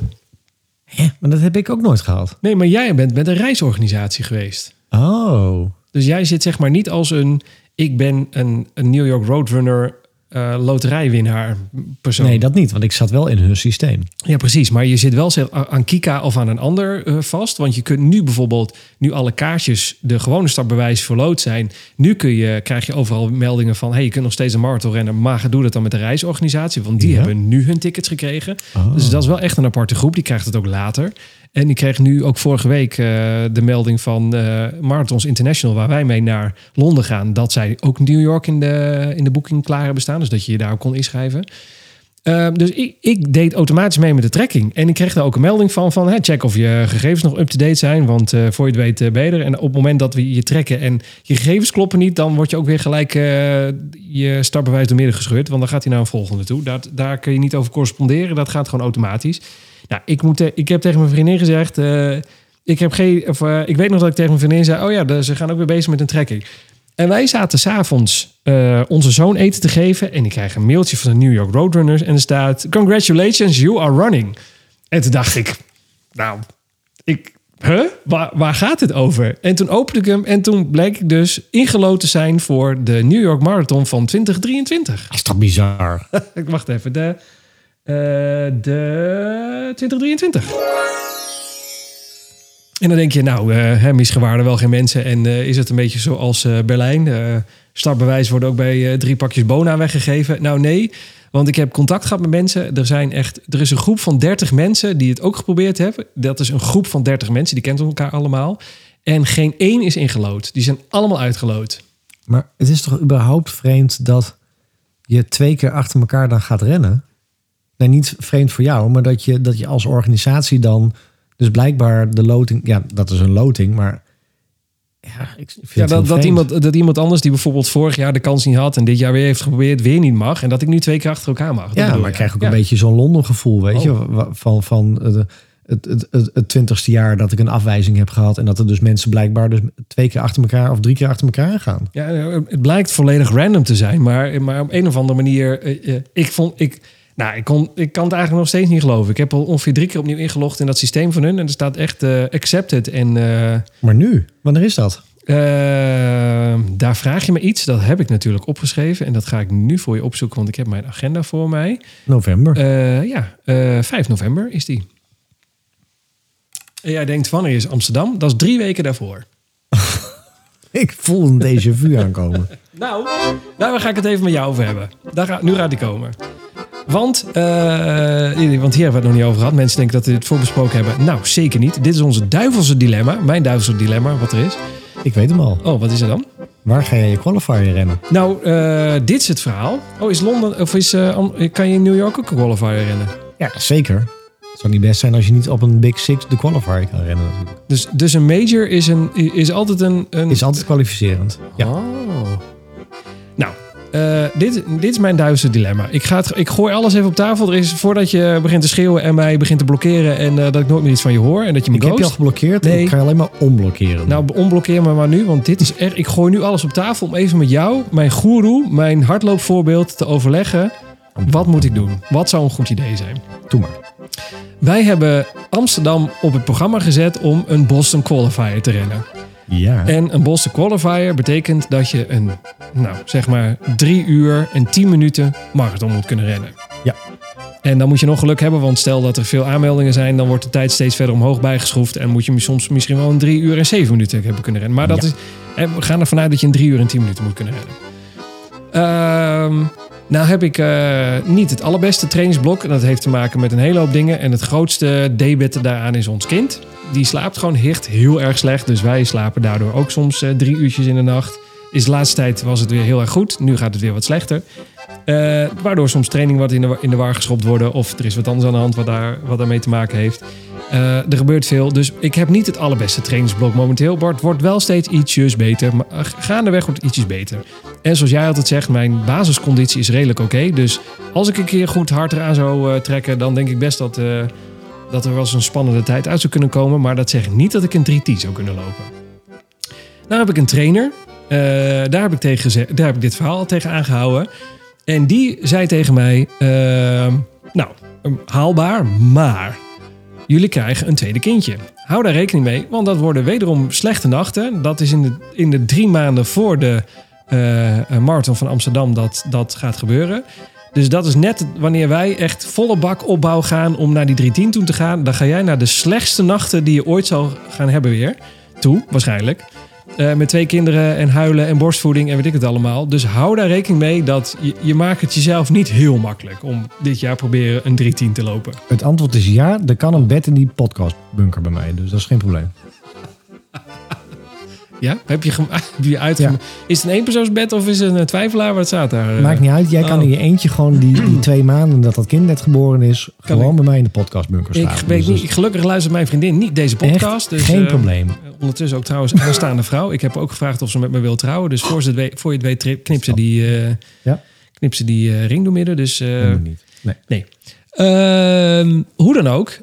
Hè? Maar dat heb ik ook nooit gehad. Nee, maar jij bent met een reisorganisatie geweest. Oh. Dus jij zit zeg maar niet als een... Ik ben een, een New York Roadrunner eh, loterijwinnaar persoon. Nee, dat niet, want ik zat wel in hun systeem. Ja, precies. Maar je zit wel aan Kika of aan een ander eh, vast. Want je kunt nu bijvoorbeeld, nu alle kaartjes de gewone startbewijs verloot zijn. Nu kun je, krijg je overal meldingen van... hey, je kunt nog steeds een marathon rennen, maar doe dat dan met de reisorganisatie. Want die Ja. hebben nu hun tickets gekregen. Oh. Dus dat is wel echt een aparte groep. Die krijgt het ook later. En ik kreeg nu ook vorige week eh, de melding van eh, Marathons International... waar wij mee naar Londen gaan... dat zij ook New York in de, in de boeking klaar hebben staan. Dus dat je je daar ook kon inschrijven. Ehm, dus ik, ik deed automatisch mee met de tracking. En ik kreeg daar ook een melding van, van check of je gegevens nog up-to-date zijn. Want eh, voor je het weet eh, ben je er. En op het moment dat we je trekken en je gegevens kloppen niet... dan word je ook weer gelijk je startbewijs door midden gescheurd. Want dan gaat hij naar een volgende toe. Dat, daar kun je niet over corresponderen. Dat gaat gewoon automatisch. Nou, ik, moet, ik heb tegen mijn vriendin gezegd... eh, ik, heb geen, of, eh, ik weet nog dat ik tegen mijn vriendin zei... oh ja, ze gaan ook weer bezig met een trekking. En wij zaten s'avonds eh onze zoon eten te geven... en ik krijg een mailtje van de New York Roadrunners... en er staat... Congratulations, you are running. En toen dacht ik... Nou, ik... Huh? Waar, waar gaat het over? En toen opende ik hem en toen bleek ik dus ingeloten te zijn... voor de New York Marathon van 2023. Dat is toch bizar? Ik wacht even. De, de 2023. En dan denk je, nou, eh waren er wel geen mensen. En eh, is het een beetje zoals eh, Berlijn? Eh startbewijs worden ook bij eh, drie pakjes Bona weggegeven. Nou nee, want ik heb contact gehad met mensen. Er, zijn echt, er is een groep van 30 mensen die het ook geprobeerd hebben. Dat is een groep van 30 mensen, die kent elkaar allemaal. En geen één is ingelood. Die zijn allemaal uitgeloot. Maar het is toch überhaupt vreemd dat je twee keer achter elkaar dan gaat rennen? Nee, niet vreemd voor jou, maar dat je, dat je als organisatie dan... Dus blijkbaar de loting... Ja, dat is een loting, maar... Ja, ik Ja, dat, dat, iemand, dat iemand anders die bijvoorbeeld vorig jaar de kans niet had... en dit jaar weer heeft geprobeerd, weer niet mag. En dat ik nu twee keer achter elkaar mag. Dat Ja, maar je. ik krijg ook Ja. een beetje zo'n Londen gevoel, weet Oh. je? wa- Van, van eh, de- het, het, het, het twintigste jaar dat ik een afwijzing heb gehad. En dat er dus mensen blijkbaar dus twee keer achter elkaar of drie keer achter elkaar gaan. Ja, het blijkt volledig random te zijn. Maar, maar op een of andere manier... eh, eh, ik vond... Ik, nou, ik, kon, ik kan het eigenlijk nog steeds niet geloven. Ik heb al ongeveer drie keer opnieuw ingelogd in dat systeem van hun. En er staat echt eh, accepted. En eh, Maar nu, wanneer is dat? eh, daar vraag je me iets. Dat heb ik natuurlijk opgeschreven. En dat ga ik nu voor je opzoeken. Want ik heb mijn agenda voor mij. November. Ja, eh 5 november is die. En jij denkt, wanneer is Amsterdam? Dat is drie weken daarvoor. ik voel een déjà vu aankomen. Nou, daar ga ik het even met jou over hebben. Daar ga, nu gaat die komen. Want, eh, want hier hebben we het nog niet over gehad. Mensen denken dat we dit voorbesproken hebben. Nou, zeker niet. Dit is onze duivelse dilemma. Mijn duivelse dilemma, wat er is. Ik weet hem al. Oh, wat is er dan? Waar ga jij je qualifier rennen? Nou, eh, dit is het verhaal. Oh, is Londen, of is, eh, kan je in New York ook een qualifier rennen? Ja, zeker. Het zou niet best zijn als je niet op een Big Six de qualifier kan rennen. natuurlijk. Dus, dus een major is, een, is altijd een... een Is altijd kwalificerend. Ja. Oh. Eh, dit, dit is mijn duizend dilemma. Ik, ga het, ik gooi alles even op tafel. Er is, voordat je begint te schreeuwen en mij begint te blokkeren... en eh, dat ik nooit meer iets van je hoor en dat je me Ik heb je al ghost. geblokkeerd. Nee. Ik ga je alleen maar onblokkeren. Nou, onblokkeer me maar nu, want dit is echt... Ik gooi nu alles op tafel om even met jou, mijn goeroe... mijn hardloopvoorbeeld te overleggen. Wat moet ik doen? Wat zou een goed idee zijn? Doe maar. Wij hebben Amsterdam op het programma gezet om een Boston Qualifier te rennen. Ja. En een Boston Qualifier betekent dat je een, nou zeg maar, drie uur en tien minuten marathon moet kunnen rennen. Ja. En dan moet je nog geluk hebben, want stel dat er veel aanmeldingen zijn, dan wordt de tijd steeds verder omhoog bijgeschroefd. En moet je soms misschien wel een drie uur en zeven minuten hebben kunnen rennen. Maar dat Ja. is, we gaan ervan uit dat je een drie uur en tien minuten moet kunnen rennen. Ehm, nou heb ik eh, niet het allerbeste trainingsblok. En dat heeft te maken met een hele hoop dingen. En het grootste debet daaraan is ons kind. Die slaapt gewoon hicht heel erg slecht. Dus wij slapen daardoor ook soms eh, drie uurtjes in de nacht. Is de laatste tijd was het weer heel erg goed. Nu gaat het weer wat slechter. Eh, waardoor soms training wat in de, in de war geschopt worden. Of er is wat anders aan de hand wat, daar, wat daarmee te maken heeft. Eh, er gebeurt veel. Dus ik heb niet het allerbeste trainingsblok momenteel. Bart wordt wel steeds ietsjes beter. Maar gaandeweg wordt het ietsjes beter. En zoals jij altijd zegt, mijn basisconditie is redelijk oké. Dus als ik een keer goed hard eraan zou trekken... dan denk ik best dat, dat er wel eens een spannende tijd uit zou kunnen komen. Maar dat zegt niet dat ik een 3T zou kunnen lopen. Nou heb ik een trainer. Eh, daar, heb ik tegen daar heb ik dit verhaal al tegen aangehouden. En die zei tegen mij... ehm, nou, haalbaar, maar... Jullie krijgen een tweede kindje. Hou daar rekening mee, want dat worden wederom slechte nachten. Dat is in de, in de drie maanden voor de eh, een marathon van Amsterdam dat dat gaat gebeuren. Dus dat is net wanneer wij echt volle bak opbouw gaan om naar die 310 toe te gaan. Dan ga jij naar de slechtste nachten die je ooit zal gaan hebben weer. Toe, waarschijnlijk. Eh, met twee kinderen en huilen en borstvoeding en weet ik het allemaal. Dus hou daar rekening mee dat je, je maakt het jezelf niet heel makkelijk om dit jaar proberen een 310 te lopen. Het antwoord is ja. Er kan een bed in die podcastbunker bij mij. Dus dat is geen probleem. Ja? Heb je, heb je uit... Ja. Is het een eenpersoonsbed of is het een twijfelaar? Wat staat daar? eh? Maakt niet uit. Jij kan oh. in je eentje gewoon die, die twee maanden dat dat kind net geboren is... Kan gewoon ik. bij mij in de podcastbunker Ik slapen. weet Dus niet, gelukkig luistert mijn vriendin niet deze podcast. dus, geen eh, probleem. Ondertussen ook trouwens aanstaande vrouw. Ik heb ook gevraagd of ze met me wil trouwen. Dus voor, ze het weet, voor je het weet knip ze die, eh Ja. knip ze die eh, ring door midden. Dus eh, niet. Nee. nee. Ehm, hoe dan ook.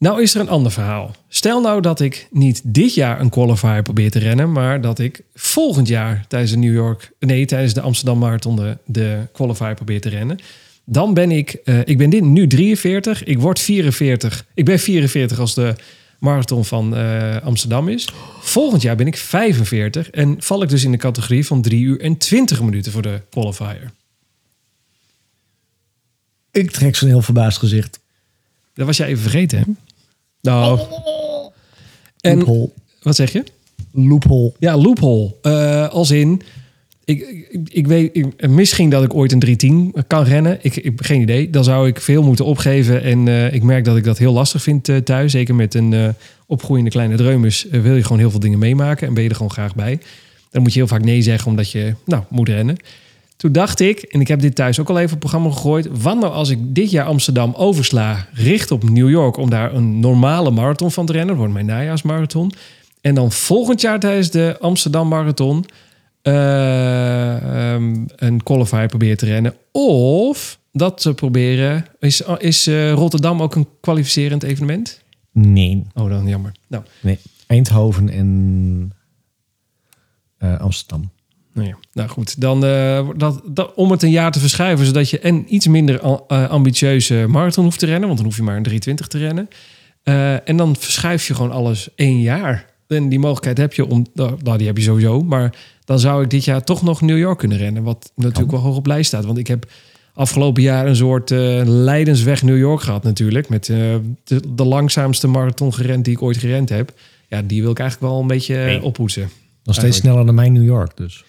Nou is er een ander verhaal. Stel nou dat ik niet dit jaar een qualifier probeer te rennen. Maar dat ik volgend jaar tijdens de New York... Nee, tijdens de Amsterdam Marathon de, de qualifier probeer te rennen. Dan ben ik... eh, ik ben dit nu 43. Ik word 44. Ik ben 44 als de marathon van eh, Amsterdam is. Volgend jaar ben ik 45. En val ik dus in de categorie van 3 uur en 20 minuten voor de qualifier. Ik trek zo'n heel verbaasd gezicht. Dat was jij even vergeten, hè? Nou. En Loophole. wat zeg je? Loophole. Ja, loophole. Eh, als in, ik, ik, ik weet ik- misschien dat ik ooit een 310 kan rennen. Ik, ik heb geen idee. Dan zou ik veel moeten opgeven. En eh, ik merk dat ik dat heel lastig vind eh, thuis. Zeker met een eh, opgroeiende kleine dreumes wil je gewoon heel veel dingen meemaken. En ben je er gewoon graag bij. Dan moet je heel vaak nee zeggen omdat je nou, moet rennen. Toen dacht ik, en ik heb dit thuis ook al even op programma gegooid. Wat nou als ik dit jaar Amsterdam oversla, richt op New York om daar een normale marathon van te rennen. Dat wordt mijn najaarsmarathon. En dan volgend jaar tijdens de Amsterdam Marathon eh, ehm, een qualifier proberen te rennen. Of dat ze proberen. Is, is eh, Rotterdam ook een kwalificerend evenement? Nee. Oh, dan jammer. Nou, nee. Eindhoven en eh, Amsterdam. Nou, ja. nou goed, dan eh, dat, dat, om het een jaar te verschuiven, zodat je een iets minder eh, ambitieuze marathon hoeft te rennen, want dan hoef je maar een 320 te rennen. Eh, en dan verschuif je gewoon alles één jaar. En die mogelijkheid heb je om, nou, nou, die heb je sowieso, maar dan zou ik dit jaar toch nog New York kunnen rennen, wat natuurlijk wel hoog op lijst staat, want ik heb afgelopen jaar een soort Leidensweg New York gehad natuurlijk, met de, de langzaamste marathon gerend die ik ooit gerend heb. Ja, die wil ik eigenlijk wel een beetje Nee. oppoetsen. Nog steeds Eigenlijk. sneller dan mijn New York dus.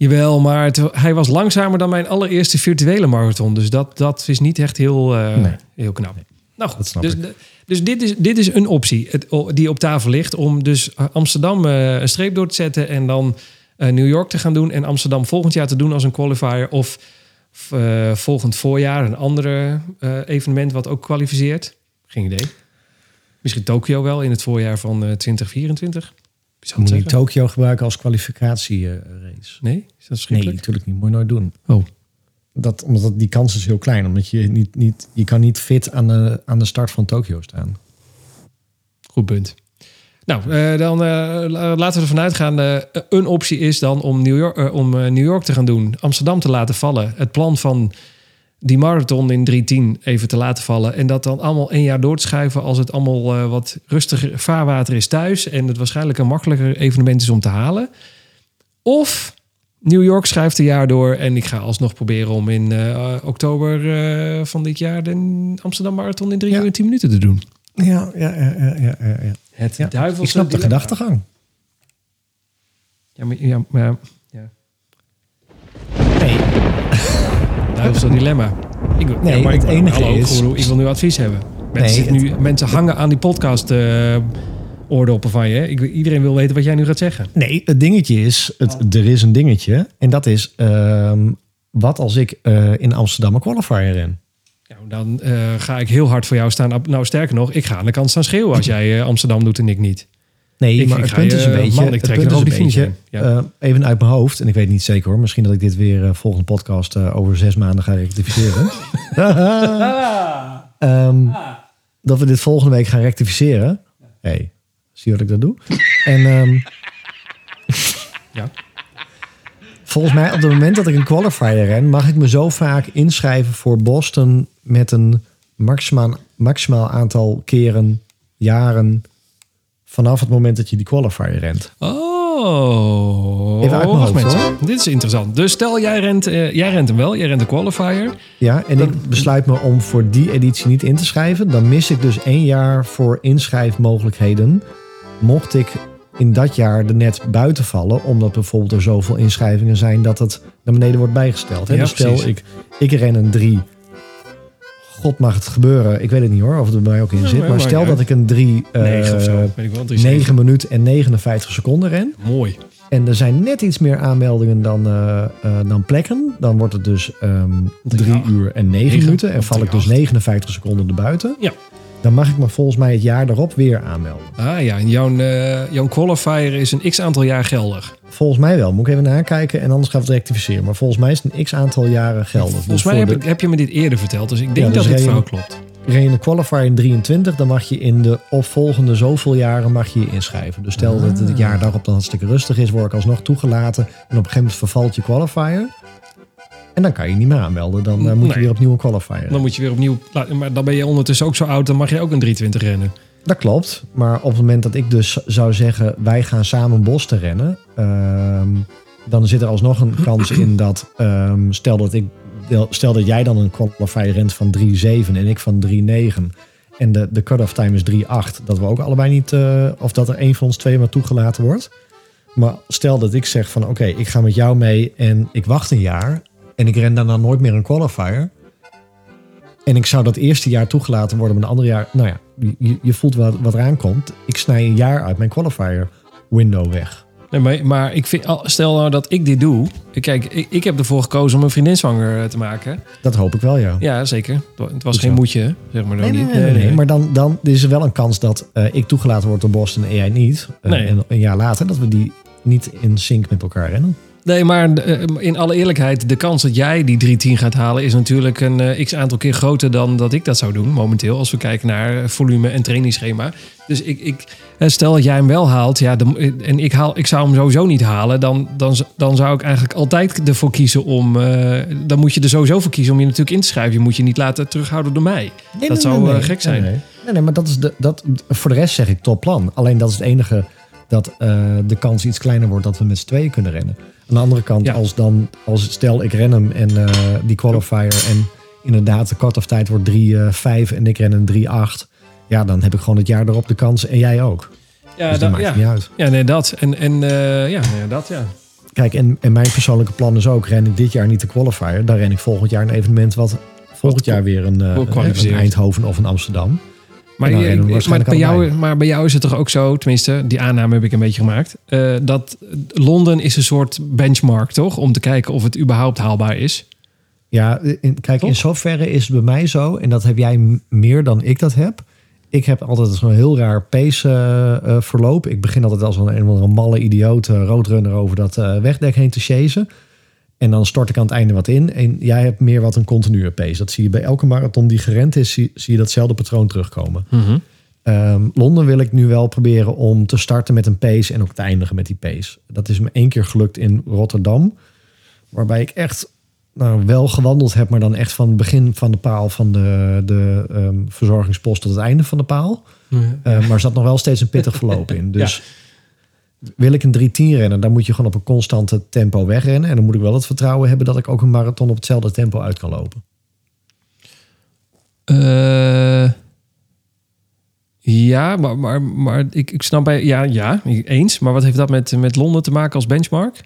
Jawel, maar het- hij was langzamer dan mijn allereerste virtuele marathon. Dus dat, dat is niet echt heel, eh, Nee. heel knap. Nou Dat goed, snap dus, dus dit, is, dit is een optie het, die op tafel ligt... om dus Amsterdam eh, een streep door te zetten... en dan eh, New York te gaan doen... en Amsterdam volgend jaar te doen als een qualifier... of volgend voorjaar een andere eh, evenement wat ook kwalificeert. Geen idee. Misschien Tokio wel in het voorjaar van eh 2024. Moet je? Tokio gebruiken als kwalificatierace? Nee? Is dat Nee, schrikkelijk? natuurlijk niet. Moet je nooit doen. Oh. Dat, omdat dat- die kans is heel klein. Omdat je niet, niet, je kan niet fit aan de, aan de start van Tokio staan. Goed punt. Nou, eh, dan eh, la- laten we ervan uitgaan. eh, een optie is dan om, New York, om New York te gaan doen. Amsterdam te laten vallen. Het plan van die marathon in 310 even te laten vallen. En dat dan allemaal één jaar door te schuiven... als het allemaal eh, wat rustiger vaarwater is thuis... en het waarschijnlijk een makkelijker evenement is om te halen. Of New York schuift een jaar door... en ik ga alsnog proberen om in eh, oktober eh, van dit jaar... de Amsterdam Marathon in 3 Ja. uur en 10 minuten te doen. Ja, ja, ja, ja, ja. ja. Het ja. duivelse Ik snap de gedachtegang. Ja, maar, ja, maar duivelse dilemma. Ik, Nee, ja, maar het ik, enige hallo, is- Ik, wil nu advies hebben. Mensen, Nee, het- nu, mensen hangen aan die podcast eh oordoppen van je. Ik, iedereen wil weten wat jij nu gaat zeggen. nee, het dingetje is, het, er is een dingetje. En dat is, ehm, wat als ik eh, in Amsterdam een qualifier ren? Dan eh, ga ik heel hard voor jou staan. Nou, sterker nog, ik ga aan de kant staan schreeuwen als jij Amsterdam doet en ik niet. Nee, Ik- maar ik het ga punt je- is een beetje... man, ik het trek punt er is over een beetje. Ja. eh, even uit mijn hoofd, en ik weet niet zeker hoor. Misschien dat ik dit weer eh, volgende podcast eh, over zes maanden ga rectificeren. Ehm, Dat we dit volgende week gaan rectificeren. hey, zie je wat ik dat doe? En ehm, Ja. volgens mij op het moment dat ik een qualifier ren... mag ik me zo vaak inschrijven voor Boston... met een maximaal, maximaal aantal keren, jaren... vanaf het moment dat je die qualifier rent. Oh, Even uit mijn wacht hoofd, mensen. hoor. Dit is interessant. Dus stel, jij rent, eh, jij rent hem wel. Jij rent de qualifier. Ja, en ik besluit me om voor die editie niet in te schrijven. Dan mis ik dus één jaar voor inschrijfmogelijkheden. Mocht ik in dat jaar er net buiten vallen, omdat bijvoorbeeld er zoveel inschrijvingen zijn dat het naar beneden wordt bijgesteld. Hè? Ja, dus stel, precies. ik, ik ren een 3. God mag het gebeuren. Ik weet het niet hoor, of het er bij mij ook in zit. maar stel dat ik een 3, 9 of zo. Weet ik wel. 3, 9 minuten en 59 seconden ren. Mooi. En er zijn net iets meer aanmeldingen dan, eh, eh, dan plekken. Dan wordt het dus ehm 3 Ja. uur en 9 Negen minuten. En val ik dus acht. 59 seconden erbuiten. Ja. Dan mag ik me volgens mij het jaar daarop weer aanmelden. Ah ja, en jouw, eh, jouw qualifier is een x aantal jaar geldig. Volgens mij wel. Moet ik even nakijken en anders gaan we het rectificeren. Maar volgens mij is het een x aantal jaren geldig. Volgens Dus mij heb, de, ik, heb je me dit eerder verteld. Dus ik denk Ja, dus dat dit klopt. ren je een qualifier in 23, dan mag je in de opvolgende zoveel jaren mag je je inschrijven. Dus stel dat het jaar daarop dan hartstikke rustig is, word ik alsnog toegelaten. En op een gegeven moment vervalt je qualifier. En dan kan je niet meer aanmelden. Dan eh, moet je weer opnieuw een qualifier. Dan moet je weer opnieuw... Maar dan ben je ondertussen ook zo oud. Dan mag je ook een 320 rennen. Dat klopt. Maar op het moment dat ik dus zou zeggen, wij gaan samen bos te rennen. ehm, dan zit er alsnog een kans in dat, ehm, stel dat ik, stel dat jij dan een qualifier rent van 3.7 en ik van 3.9. En de, de cut-off time is 3.8. Dat we ook allebei niet, eh, of dat er één van ons twee maar toegelaten wordt. Maar stel dat ik zeg van, oké, ik ga met jou mee en ik wacht een jaar. En ik ren daarna nooit meer een qualifier. En ik zou dat eerste jaar toegelaten worden, maar een ander jaar... Nou ja, je, je voelt wat, wat eraan komt. Ik snij een jaar uit mijn qualifier window weg. Nee, maar, maar ik vind, stel nou dat ik dit doe. Kijk, ik, ik heb ervoor gekozen om een vriendin zwanger eh, te maken. Dat hoop ik wel, ja. Ja, zeker. Het was Goed geen zo. moedje, zeg maar Nee, nee, niet. nee, nee, nee. Maar dan, dan is er wel een kans dat eh, ik toegelaten word door Boston en jij niet. Nee. En een jaar later dat we die niet in sync met elkaar rennen. Nee, maar eh, in alle eerlijkheid, de kans dat jij die 310 gaat halen is natuurlijk een eh, x aantal keer groter dan dat ik dat zou doen momenteel. Als we kijken naar eh, volume en trainingsschema. Dus ik, ik stel dat jij hem wel haalt, ja, en ik, haal, ik zou hem sowieso niet halen, dan, dan, dan zou ik eigenlijk altijd ervoor kiezen om. dan moet je er sowieso voor kiezen om je natuurlijk in te schrijven. Je moet je niet laten terughouden door mij. dat zou gek zijn. Nee, nee. Maar dat is de, dat, voor de rest zeg ik top plan. Alleen dat is het enige dat de kans iets kleiner wordt dat we met z'n tweeën kunnen rennen. Aan de andere kant, Ja. als dan, als stel ik ren hem en eh, die qualifier en inderdaad de cut-off tijd wordt 3-5 en ik ren een 3-8. Ja, dan heb ik gewoon het jaar erop de kans en jij ook. Ja, dus dat maakt ja. niet uit. ja nee, dat. En, en eh, ja, nee, dat, ja. Kijk, en, en mijn persoonlijke plan is ook, ren ik dit jaar niet de qualifier, dan ren ik volgend jaar een evenement wat volgend jaar weer een, eh, een Eindhoven of een Amsterdam. Maar, je- we maar, bij jou, allebei. maar bij jou is het toch ook zo, tenminste, die aanname heb ik een beetje gemaakt. eh, dat Londen is een soort benchmark, toch? Om te kijken of het überhaupt haalbaar is. Ja, in, kijk, Toch? in zoverre is het bij mij zo, en dat heb jij meer dan ik dat heb. Ik heb altijd zo'n heel raar pace eh, eh, verloop. Ik begin altijd als een, een malle idioot roadrunner over dat wegdek heen te chasen. En dan stort ik aan het einde wat in. En jij hebt meer wat een continue pace. Dat zie je bij elke marathon die gerend is, zie, zie je datzelfde patroon terugkomen. Ehm, Londen wil ik nu wel proberen om te starten met een pace en ook te eindigen met die pace. Dat is me één keer gelukt in Rotterdam. Waarbij ik echt nou, wel gewandeld heb, maar dan echt van het begin van de paal van de, de ehm, verzorgingspost tot het einde van de paal. Eh, maar er zat nog wel steeds een pittig verloop in. Dus wil ik een 310 rennen, dan moet je gewoon op een constante tempo wegrennen. En dan moet ik wel het vertrouwen hebben dat ik ook een marathon op hetzelfde tempo uit kan lopen. Eh, ja, maar, maar, maar ik, ik snap bij... Ja, ja, eens. Maar wat heeft dat met, met Londen te maken als benchmark?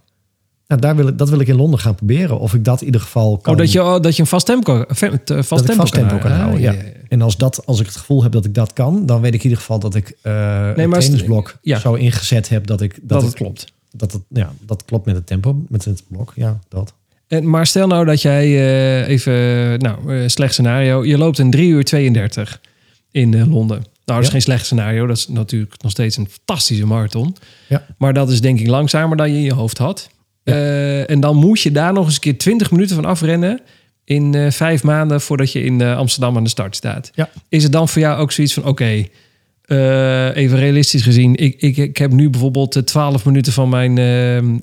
Nou, daar wil ik, dat wil ik in Londen gaan proberen. Of ik dat in ieder geval kan. Oh, dat je, oh, dat je een vast tempo, vast dat ik tempo, vast tempo kan Ah, houden. Ja. En als, dat, als ik het gevoel heb dat ik dat kan, dan weet ik in ieder geval dat ik eh maar een als- trainingsblok ja. zo ingezet heb dat ik Dat, het klopt. Dat, het, ja, dat klopt met het tempo, met het blok. Ja, dat. En, maar stel nou dat jij eh, even, nou, eh, slecht scenario. Je loopt in 3 uur 32 in eh, Londen. Nou, dat is Ja. geen slecht scenario. Dat is natuurlijk nog steeds een fantastische marathon. Ja. Maar dat is denk ik langzamer dan je in je hoofd had. Eh, en dan moet je daar nog eens een keer 20 minuten van afrennen. In eh, vijf maanden voordat je in eh, Amsterdam aan de start staat. Ja. Is het dan voor jou ook zoiets van: oké, even realistisch gezien. Ik, ik, ik heb nu bijvoorbeeld eh, 12 minuten van mijn.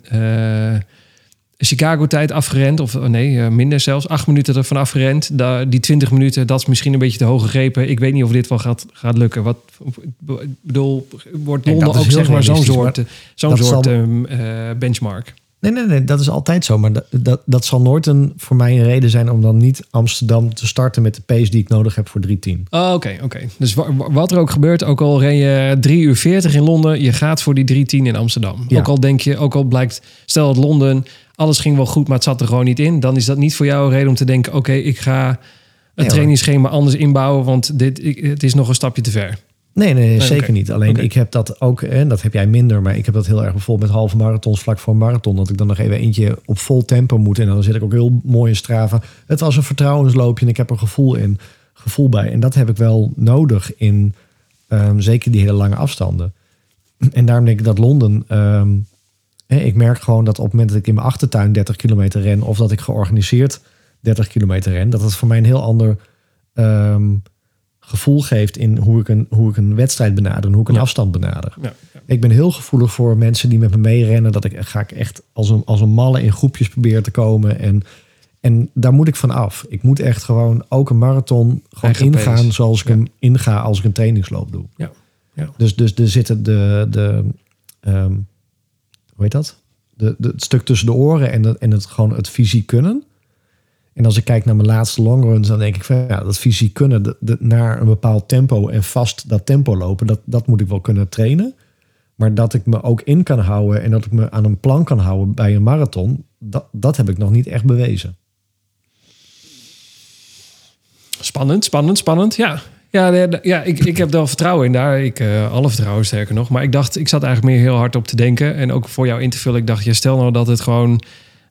Chicago-tijd afgerend. Of nee, minder zelfs. Acht minuten ervan afgerend. Da, die 20 minuten, dat is misschien een beetje te hoog gegrepen. Ik weet niet of dit wel gaat, gaat lukken. Wat, bedoel, wordt Londen ook zeg maar zo'n soort, zo'n soort zal- ehm, eh, benchmark? Nee, nee, nee, dat is altijd zo. Maar dat, dat, dat zal nooit een, voor mij een reden zijn om dan niet Amsterdam te starten met de pace die ik nodig heb voor 310. Oh, Oké, oké. Dus wa- wa- wat er ook gebeurt, ook al ren je 3 uur 40 in Londen, je gaat voor die 310 in Amsterdam. Ja. Ook al denk je, ook al blijkt, stel dat Londen, alles ging wel goed, maar het zat er gewoon niet in, dan is dat niet voor jou een reden om te denken, oké, ik ga hoor. trainingsschema anders inbouwen, want dit, het is nog een stapje te ver. Nee, nee, Nee, zeker niet. Alleen ik heb dat ook, en dat heb jij minder, maar ik heb dat heel erg bijvoorbeeld met halve marathons vlak voor een marathon. Dat ik dan nog even eentje op vol tempo moet. En dan zit ik ook heel mooi in Strava. Het was een vertrouwensloopje en ik heb er gevoel in, gevoel bij. En dat heb ik wel nodig in ehm, zeker die hele lange afstanden. En daarom denk ik dat Londen. ehm, hè, ik merk gewoon dat op het moment dat ik in mijn achtertuin 30 kilometer ren, of dat ik georganiseerd 30 kilometer ren, dat het voor mij een heel ander ehm, gevoel geeft in hoe ik een, hoe ik een wedstrijd benader en hoe ik een Ja. afstand benader. Ja, ja. Ik ben heel gevoelig voor mensen die met me meerennen. Dat ik ga ik echt als een, als een malle in groepjes proberen te komen. En, en daar moet ik van af. Ik moet echt gewoon ook een marathon gewoon Eigen ingaan zoals ik hem inga als ik een trainingsloop doe. Ja. Ja. Dus, dus er zitten de, de ehm, hoe heet dat? De, de, het stuk tussen de oren en, en het gewoon het fysiek kunnen. En als ik kijk naar mijn laatste longruns, dan denk ik van ja, dat fysiek kunnen naar een bepaald tempo en vast dat tempo lopen, dat, dat moet ik wel kunnen trainen. Maar dat ik me ook in kan houden en dat ik me aan een plan kan houden bij een marathon, dat, dat heb ik nog niet echt bewezen. Spannend, spannend, spannend. Ja, ja, ja ik, ik heb wel vertrouwen in daar. Ik, eh, alle vertrouwen sterker nog. Maar ik dacht, ik zat eigenlijk meer heel hard op te denken. En ook voor jou in te vullen. Ik dacht, stel nou dat het gewoon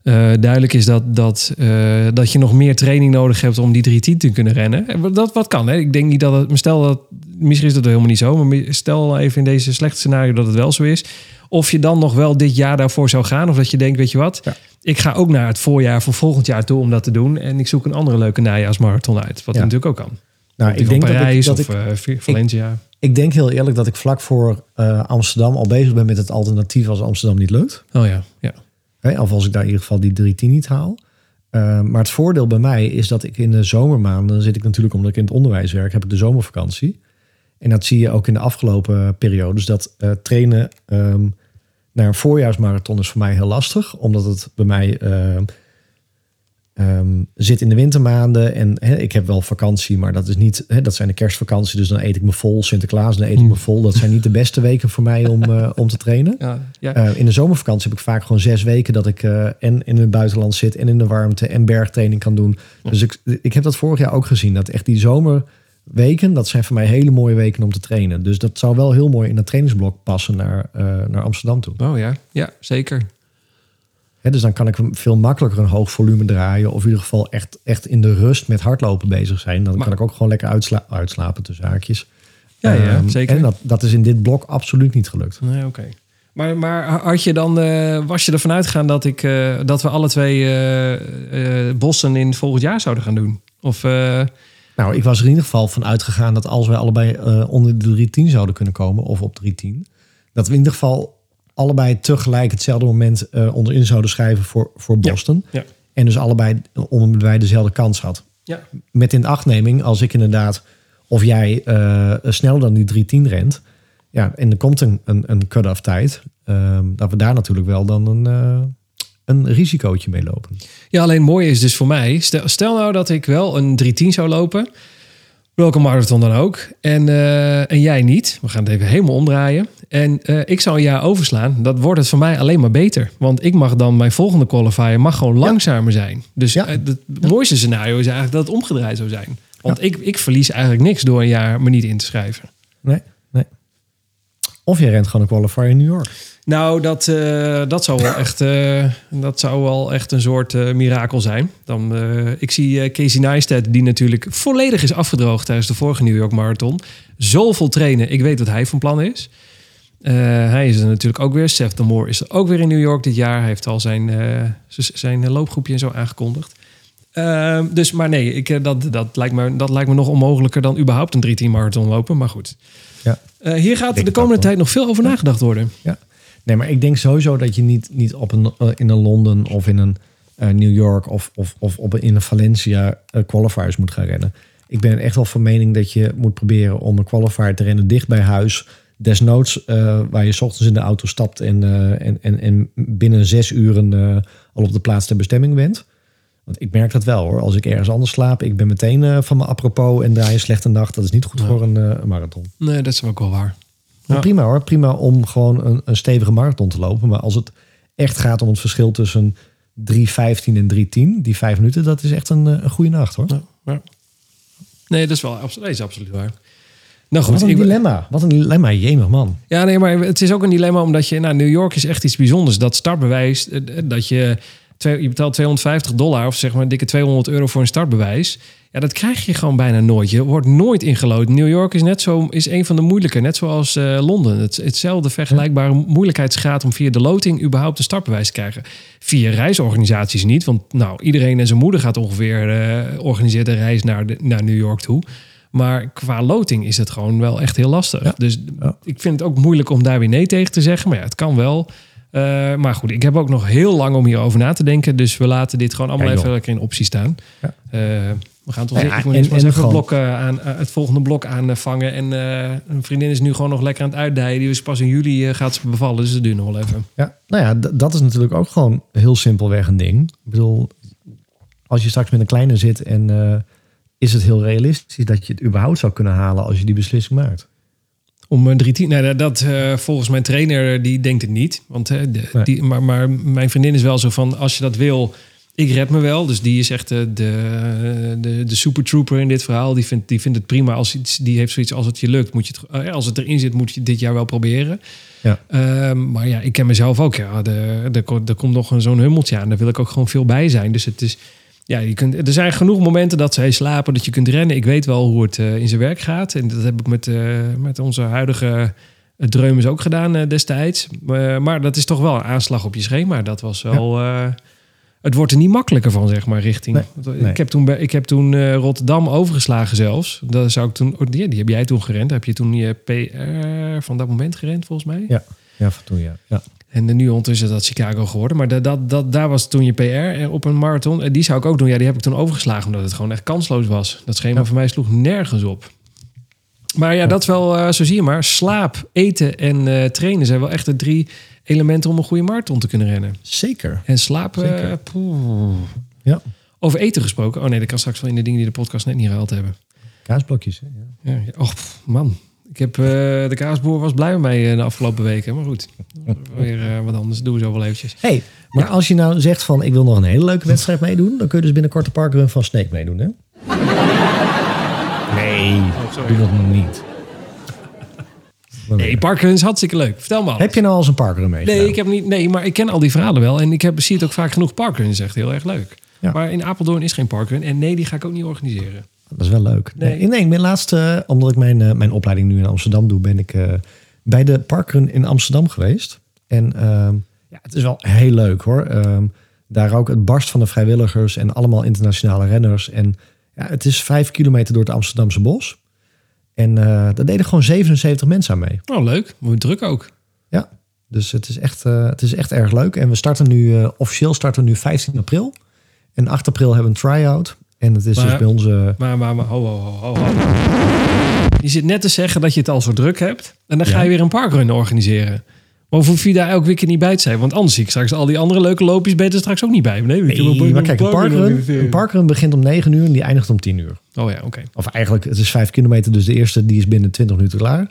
eh, duidelijk is dat, dat, eh, dat je nog meer training nodig hebt om die 310 te kunnen rennen. En Dat wat kan. Hè? Ik denk niet dat het. maar Stel dat. Misschien is dat helemaal niet zo. Maar stel even in deze slechte scenario dat het wel zo is. Of je dan nog wel dit jaar daarvoor zou gaan. Of dat je denkt, weet je wat. Ja. Ik ga ook naar het voorjaar voor volgend jaar toe om dat te doen. En ik zoek een andere leuke najaarsmarathon uit. Wat Ja. natuurlijk ook kan. Nou, ik denk dat ik, Parijs dat of ik, eh, Vi- Valencia. ik denk heel eerlijk dat ik vlak voor eh, Amsterdam al bezig ben met het alternatief als Amsterdam niet lukt. oh ja, ja. Hè, of als ik daar in ieder geval die 310 niet haal. Uh, maar het voordeel bij mij is dat ik in de zomermaanden, zit ik natuurlijk omdat ik in het onderwijs werk, heb ik de zomervakantie. En dat zie je ook in de afgelopen periodes. Dat uh, trainen um, naar een voorjaarsmarathon is voor mij heel lastig. Omdat het bij mij uh, um, zit in de wintermaanden. En ik heb wel vakantie, maar dat, is niet, hè, dat zijn de kerstvakantie. Dus dan eet ik me vol. Sinterklaas, dan eet ik me vol. Dat zijn niet de beste weken voor mij om, uh, om te trainen. Ja, ja. Uh, in de zomervakantie heb ik vaak gewoon zes weken dat ik uh, en in het buitenland zit en in de warmte en bergtraining kan doen. Ja. Dus ik, ik heb dat vorig jaar ook gezien. Dat echt die zomerweken, dat zijn voor mij hele mooie weken om te trainen. Dus dat zou wel heel mooi in dat trainingsblok passen naar, naar Amsterdam toe. Oh ja, ja zeker. He, dus dan kan ik veel makkelijker een hoog volume draaien. Of in ieder geval echt, echt in de rust met hardlopen bezig zijn. Dan maar, kan ik ook gewoon lekker uitsla uitslapen tussen haakjes. Ja, ja um, zeker. En dat, dat is in dit blok absoluut niet gelukt. Nee, oké. Okay. Maar, maar had je dan, uh, was je ervan uitgaan dat, ik, uh, dat we alle twee uh, bossen in volgend jaar zouden gaan doen? Of, nou, ik was er in ieder geval van uitgegaan dat als wij allebei onder de 310 zouden kunnen komen, of op 310, dat we in ieder geval allebei tegelijk hetzelfde moment uh, onderin zouden schrijven voor, voor Boston. Ja, ja. En dus allebei omdat wij dezelfde kans had. Ja. Met in achtneming, als ik inderdaad, of jij uh, sneller dan die 310 rent. Ja, en er komt een, een, een cut-off tijd. Uh, dat we daar natuurlijk wel dan een, uh, een risicootje mee lopen. Ja, alleen mooi is dus voor mij. Stel, stel nou dat ik wel een 310 zou lopen. Welke marathon dan ook. En, uh, en jij niet. We gaan het even helemaal omdraaien. En uh, ik zou een jaar overslaan. Dat wordt het voor mij alleen maar beter. Want ik mag dan mijn volgende qualifier mag gewoon langzamer zijn. Dus ja. uh, het ja. mooiste scenario is eigenlijk dat het omgedraaid zou zijn. Want ik, ik verlies eigenlijk niks door een jaar me niet in te schrijven. Nee, nee. Of je rent gewoon een qualifier in New York. Nou, dat, uh, dat, zou wel echt, uh, dat zou wel echt een soort uh, mirakel zijn. Dan, ik zie Casey Neistat, die natuurlijk volledig is afgedroogd tijdens de vorige New York Marathon. Zoveel trainen. Ik weet wat hij van plan is. hij is er natuurlijk ook weer. Seth de Moore is er ook weer in New York dit jaar. Hij heeft al zijn, zijn loopgroepje en zo aangekondigd. Ehm, dus, maar nee, ik, dat, dat, lijkt me, dat lijkt me nog onmogelijker dan überhaupt een 3-10 marathon lopen. Maar goed. Ja. hier gaat de komende tijd nog veel over nagedacht worden. Ja. Nee, maar ik denk sowieso dat je niet, niet op een, eh, in een Londen of in een eh, New York of, of, of op een, in een Valencia eh, qualifiers moet gaan rennen. Ik ben echt wel van mening dat je moet proberen om een qualifier te rennen dicht bij huis. Desnoods waar je 's ochtends in de auto stapt en, en, en, en binnen zes uren al op de plaats der bestemming bent. Want ik merk dat wel hoor. Als ik ergens anders slaap, ik ben meteen van me apropos en draai een slechte nacht. Dat is niet goed Ja. voor een, een marathon. Nee, dat is ook wel waar. Ja. prima hoor, prima om gewoon een, een stevige marathon te lopen. Maar als het echt gaat om het verschil tussen 3.15 en 3.10, die vijf minuten, dat is echt een, eh, een goede nacht hoor. Ja. Nee, dat is wel nee, is absoluut waar. Nou goed, Wat een dilemma. Wat een dilemma, jemig man. Ja, nee, maar het is ook een dilemma omdat je... Nou, New York is echt iets bijzonders. Dat startbewijs, eh, dat je... Je betaalt 250 dollar of zeg maar een dikke 200 euro voor een startbewijs. Ja, dat krijg je gewoon bijna nooit. Je wordt nooit ingelood. New York is net zo is een van de moeilijke, net zoals eh, Londen. Het, hetzelfde vergelijkbare moeilijkheidsgraad om via de loting überhaupt een startbewijs te krijgen. Via reisorganisaties niet, want nou iedereen en zijn moeder gaat ongeveer eh organiseert een reis naar, de, naar New York toe. Maar qua loting is het gewoon wel echt heel lastig. Ja. Dus Ja. ik vind het ook moeilijk om daar weer nee tegen te zeggen. Maar ja, het kan wel. Eh, maar goed, ik heb ook nog heel lang om hierover na te denken. Dus we laten dit gewoon allemaal even lekker in optie staan. Ja. Eh, we gaan toch Ja, en- even het, blok, aan, eh, het volgende blok aanvangen. En een vriendin is nu gewoon nog lekker aan het uitdijen. Die is pas in juli gaat ze bevallen. Dus dat duurt nog wel even. Ja, nou ja, dat is natuurlijk ook gewoon heel simpelweg een ding. Ik bedoel, als je straks met een kleine zit en is het heel realistisch dat je het überhaupt zou kunnen halen als je die beslissing maakt. Om een 310. Nee, dat- dat eh, volgens mijn trainer, die denkt het niet. Want, eh, de, Nee. die, maar, maar mijn vriendin is wel zo van: als je dat wil, ik red me wel. Dus die is echt eh, de, de, de super trooper in dit verhaal. Die vindt, die vindt het prima als iets. Die heeft zoiets als het je lukt. Moet je het, eh, als het erin zit, moet je dit jaar wel proberen. Ja. Ehm, maar ja, ik ken mezelf ook. Ja, de, de, er komt nog een- zo'n hummeltje aan. Daar wil ik ook gewoon veel bij zijn. Dus het is. Ja, je kunt, er zijn genoeg momenten dat zij slapen, dat je kunt rennen. Ik weet wel hoe het eh, in zijn werk gaat. En dat heb ik met, eh, met onze huidige uh, Dreumes ook gedaan destijds. Maar dat is toch wel een aanslag op je schema. Dat was wel... het wordt er niet makkelijker van, zeg maar, richting... nee. Ik heb toen, ik heb toen Rotterdam overgeslagen zelfs. Dat zou ik toen, oh, die, die heb jij toen gerend. Heb je toen je PR van dat moment gerend, volgens mij? Ja, ja van toen ja. ja. En de nu ondertussen is dat Chicago geworden. Maar dat, dat, dat, daar was toen je PR eh, op een marathon. En die zou ik ook doen. Ja, die heb ik toen overgeslagen omdat het gewoon echt kansloos was. Dat schema Ja. voor mij sloeg nergens op. Maar ja, dat is wel, eh, zo zie je maar. Slaap, eten en eh, trainen zijn wel echt de drie elementen om een goede marathon te kunnen rennen. Zeker. En slapen, Zeker. eh. Ja. Over eten gesproken. Oh nee, dat kan straks wel in de dingen die de podcast net niet gehaald hebben. Kaasblokjes. Hè? Ja. Ja, pff, man. Ik heb, eh, de kaasboer was blij met mij eh, de afgelopen weken. Maar goed, weer eh, wat anders. Doen we zo wel eventjes. Hey, maar als je nou zegt van ik wil nog een hele leuke wedstrijd meedoen, dan kun je dus binnenkort de parkrun van Snake meedoen, hè? Nee, doe dat nog niet. Nee, parkrun is hartstikke leuk. Vertel me alles. Heb je nou al eens een parkrun meegedaan? Nee, ik heb niet, nee, maar ik ken al die verhalen wel. En ik heb, zie het ook vaak genoeg parkrun. is echt heel erg leuk. Ja. Maar in Apeldoorn is geen parkrun. En nee, die ga ik ook niet organiseren. Dat is wel leuk. Nee. Nee, nee ik ben laatst, omdat ik mijn, eh, mijn opleiding nu in Amsterdam doe, ben ik eh, bij de parkrun in Amsterdam geweest. En ehm, ja, het is wel heel leuk hoor. Ehm, daar ook het barst van de vrijwilligers en allemaal internationale renners. En ja, het is vijf kilometer door het Amsterdamse bos. En eh daar deden gewoon 77 mensen aan mee. Nou, leuk. We druk ook. Ja, dus het is echt, het is echt erg leuk. En we starten nu, officieel starten we nu 15 april. En 8 april hebben we een try-out. En het is Maar- dus bij ons... eh, Maar, maar, maar, ho, ho, ho, ho, ho. Je zit net te zeggen dat je het al zo druk hebt. En dan ga Ja. je weer een parkrun organiseren. Maar hoef je daar elke week niet bij te zijn? Want anders zie ik straks al die andere leuke loopjes ben je er straks ook niet bij. Nee, Nee, maar kijk, een parkrun, een parkrun begint om 9 uur en die eindigt om 10 uur. Oh ja, oké. Of eigenlijk, het is 5 kilometer, dus de eerste die is binnen 20 minuten klaar.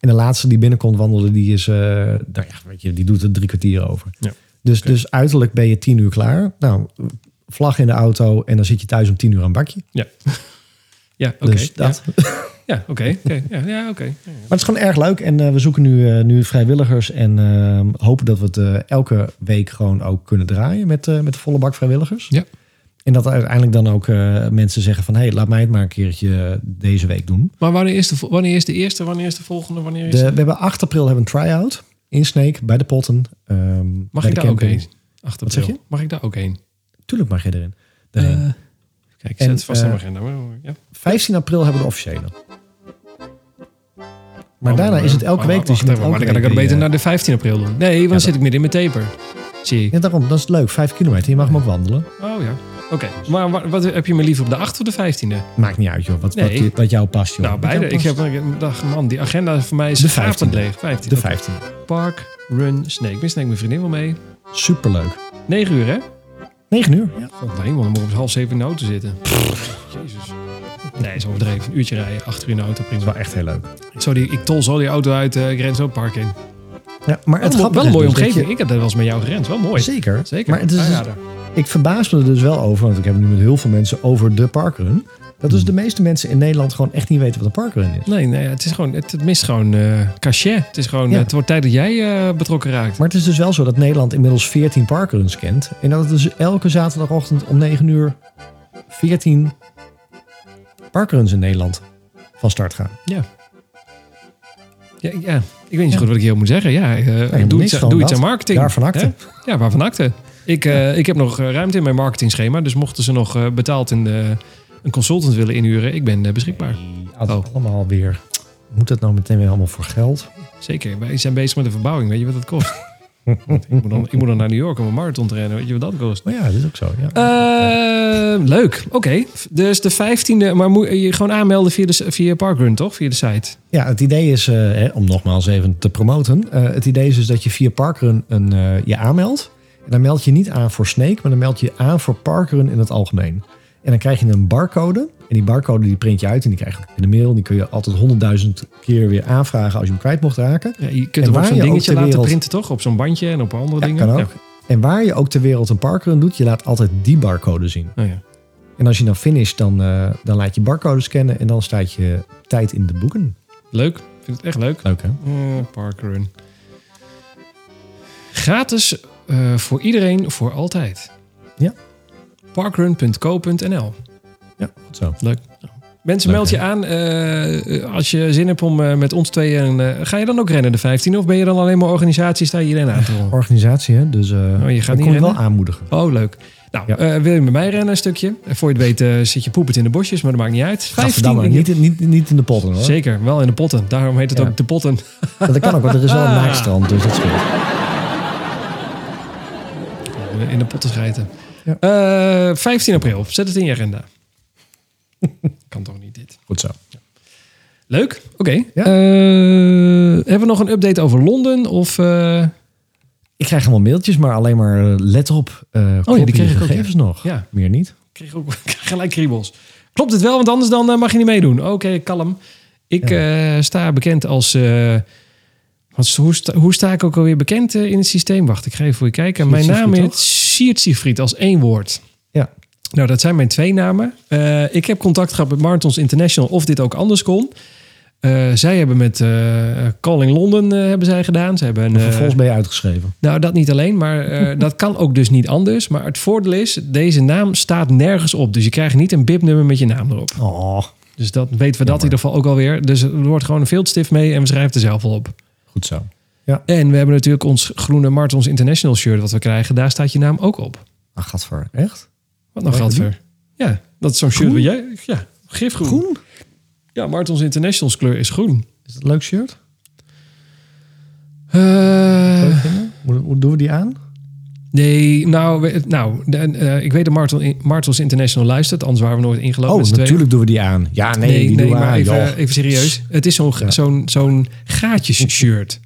En de laatste die binnenkomt wandelen, die is, nou ja, weet je, die doet er drie kwartier over. Ja. Dus, dus uiterlijk ben je 10 uur klaar. Nou, vlag in de auto en dan zit je thuis om 10 uur aan een bakje. Ja. Ja, oké. Dus dat. Ja, oké. oké. Ja, ja. Maar het is gewoon erg leuk en eh, we zoeken nu, eh, nu vrijwilligers en eh, hopen dat we het eh, elke week gewoon ook kunnen draaien met, met de volle bak vrijwilligers. Ja. En dat uiteindelijk dan ook mensen zeggen van... hé, hey, laat mij het maar een keertje deze week doen. Maar wanneer is, de, wanneer is de eerste? Wanneer is de volgende? Wanneer is De, we hebben 8 april hebben een try-out in Snake bij de Potten. ehm, Mag bij ik daar ook heen? 8 Wat zeg april. je? Mag ik daar ook heen? Tuurlijk mag je erin. Daarheen. Eh, kijk, ik En, zet het vast in eh, mijn agenda. maar- Ja. 15 april hebben we de officiële. Maar Oh, daarna is het elke oh, week. Dus je maar elke dan kan ik er beter naar de 15 april doen. Nee, want dan zit ik midden in mijn taper. Zie ik. Ja, daarom. Dat is leuk. Vijf kilometer. Je mag hem ook wandelen. Oh ja. Oké. Maar wat, heb je me liever op de 8 of de 15e? Maakt niet uit, joh. Wat, Nee. wat, je- wat jou past, joh. Nou, beide. Ik heb ik dacht, man, die agenda voor mij is De gapend 15e. leeg. 15. De Oké. 15. Park, run, snake. Neem ik mijn vriendin wel mee. Superleuk. 9 uur, hè? 9 uur. Ja. God, nee, man, dan moet ik om half zeven in de auto zitten. Jezus. Nee, is overdreven. Een uurtje rijden, acht uur in de auto, Dat prima. is wel echt heel leuk. Zo die, ik tol zo die auto uit uh, Grens ook park in. Ja, maar het grappige wel een is mooie dus dat omgeving. je- Ik heb dat wel eens met jou gerend. Wel mooi. Zeker. Zeker. Maar het is, dus- ik verbaas me er dus wel over, want ik heb het nu met heel veel mensen over de parkrun. Dat dus de meeste mensen in Nederland gewoon echt niet weten wat een parkrun is. Nee, nee, het is gewoon, het, het mist gewoon eh cachet. Het is gewoon, Ja. het wordt tijd dat jij eh, betrokken raakt. Maar het is dus wel zo dat Nederland inmiddels 14 parkruns kent. En dat het dus elke zaterdagochtend om 9 uur 14 parkruns in Nederland van start gaan. Ja. Ja, ja, ik weet niet zo goed wat ik hier moet zeggen. Ja, eh, helemaal doe, iets, doe iets aan marketing. Daarvan akte. Hè? Ja, waarvan akte. Ik, eh, ik heb nog eh, ruimte in mijn marketingschema. Dus mochten ze nog eh, betaald in de, een consultant willen inhuren, ik ben eh, beschikbaar. Oh. allemaal weer. Moet het nou meteen weer allemaal voor geld? Zeker. Wij zijn bezig met de verbouwing. Weet je wat dat kost? ik, moet dan, ik moet dan naar New York om een marathon te rennen. Weet je wat dat kost? Maar ja, dat is ook zo. Ja. Eh, leuk. Oké. Dus de 15e. Maar moet je gewoon aanmelden via, de, via Parkrun, toch? Via de site. Ja, het idee is, eh, hè, om nogmaals even te promoten. het idee is dus dat je via Parkrun een, je aanmeldt. En dan meld je niet aan voor Snake, maar dan meld je aan voor Parkrun in het algemeen. En dan krijg je een barcode. En die barcode die print je uit en die krijg je in de mail. Die kun je altijd honderdduizend keer weer aanvragen als je hem kwijt mocht raken. Ja, je kunt En hem op zo'n dingetje laten wereld- printen, toch? Op zo'n bandje en op andere Ja, dingen. kan ook. En waar je ook ter wereld een Parkrun doet, je laat altijd die barcode zien. Ja. Oh, ja. En als je dan finisht, dan, eh, dan laat je barcode scannen en dan staat je tijd in de boeken. Leuk. Ik vind het echt leuk. Leuk hè? Parkrun. Gratis eh, voor iedereen, voor altijd. Ja. Parkrun.co.nl Ja, goed zo. Leuk. Mensen, Leuk, meld je aan eh, als je zin hebt om eh, met ons tweeën... eh, ga je dan ook rennen de 15 of ben je dan alleen maar organisatie sta je hierin aan te rollen? Organisatie hè, dus Oh, je gaat niet je wel aanmoedigen. Oh, leuk. Nou, Ja. wil je met mij rennen een stukje? En voor je het weet zit je poepend in de bosjes, maar dat maakt niet uit. 15 Gadverdamme, niet, in- niet, niet in de potten hoor. Zeker, wel in de potten. Daarom heet het Ja. ook de potten. Dat kan ook, want er is wel een Ah. naakstrand, dus dat scheelt. In de potten schijten. Ja. Eh, 15 april, zet het in je agenda. kan toch niet dit. Goed zo. Leuk, oké. Ja. Eh, hebben we nog een update over Londen? Of, eh, Ik krijg allemaal mailtjes, maar alleen maar let op. eh die kloppen kreeg ik ook, gegevens ja. nog. Ja. Meer niet. Ik kreeg ook gelijk kriebels. Klopt het wel, want anders dan mag je niet meedoen. Oké, kalm. Ik sta bekend als... wat, hoe, sta, hoe sta ik ook alweer bekend eh, in het systeem? Wacht, ik ga even voor je kijken. Siert Mijn naam is Siert Siegfried als één woord. Ja. Nou, dat zijn mijn twee namen. Eh, ik heb contact gehad met Marathons International of dit ook anders kon. Eh, zij hebben met Calling London hebben zij gedaan. Ze hebben een, Vervolgens ben je uitgeschreven. nou, dat niet alleen, maar dat kan ook dus niet anders. Maar het voordeel is, deze naam staat nergens op. Dus je krijgt niet een BIP-nummer met je naam erop. Oh, Dus dat weten we dat in ieder geval ook alweer. Dus er wordt gewoon een veldstift mee en we schrijven het er zelf wel op. goed zo. En we hebben natuurlijk ons groene Martons International shirt wat we krijgen. Daar staat je naam ook op. Ach, gadver. Echt? Wat geld voor? Ja, dat is zo'n shirt waar jij... Ja, gifgroen. Groen? Ja, Martons Internationals kleur is groen. Is dat een leuk shirt? Eh, hoe doen we die aan? Nee, nou, nou de- eh, ik weet dat Martons International luistert. Anders waren we nooit ingelopen Oh, natuurlijk doen we die aan. Ja, nee, Nee, die nee, doen we maar aan. even, serieus. Het is zo'n Ja. zo'n zo'n gaatjes-shirt.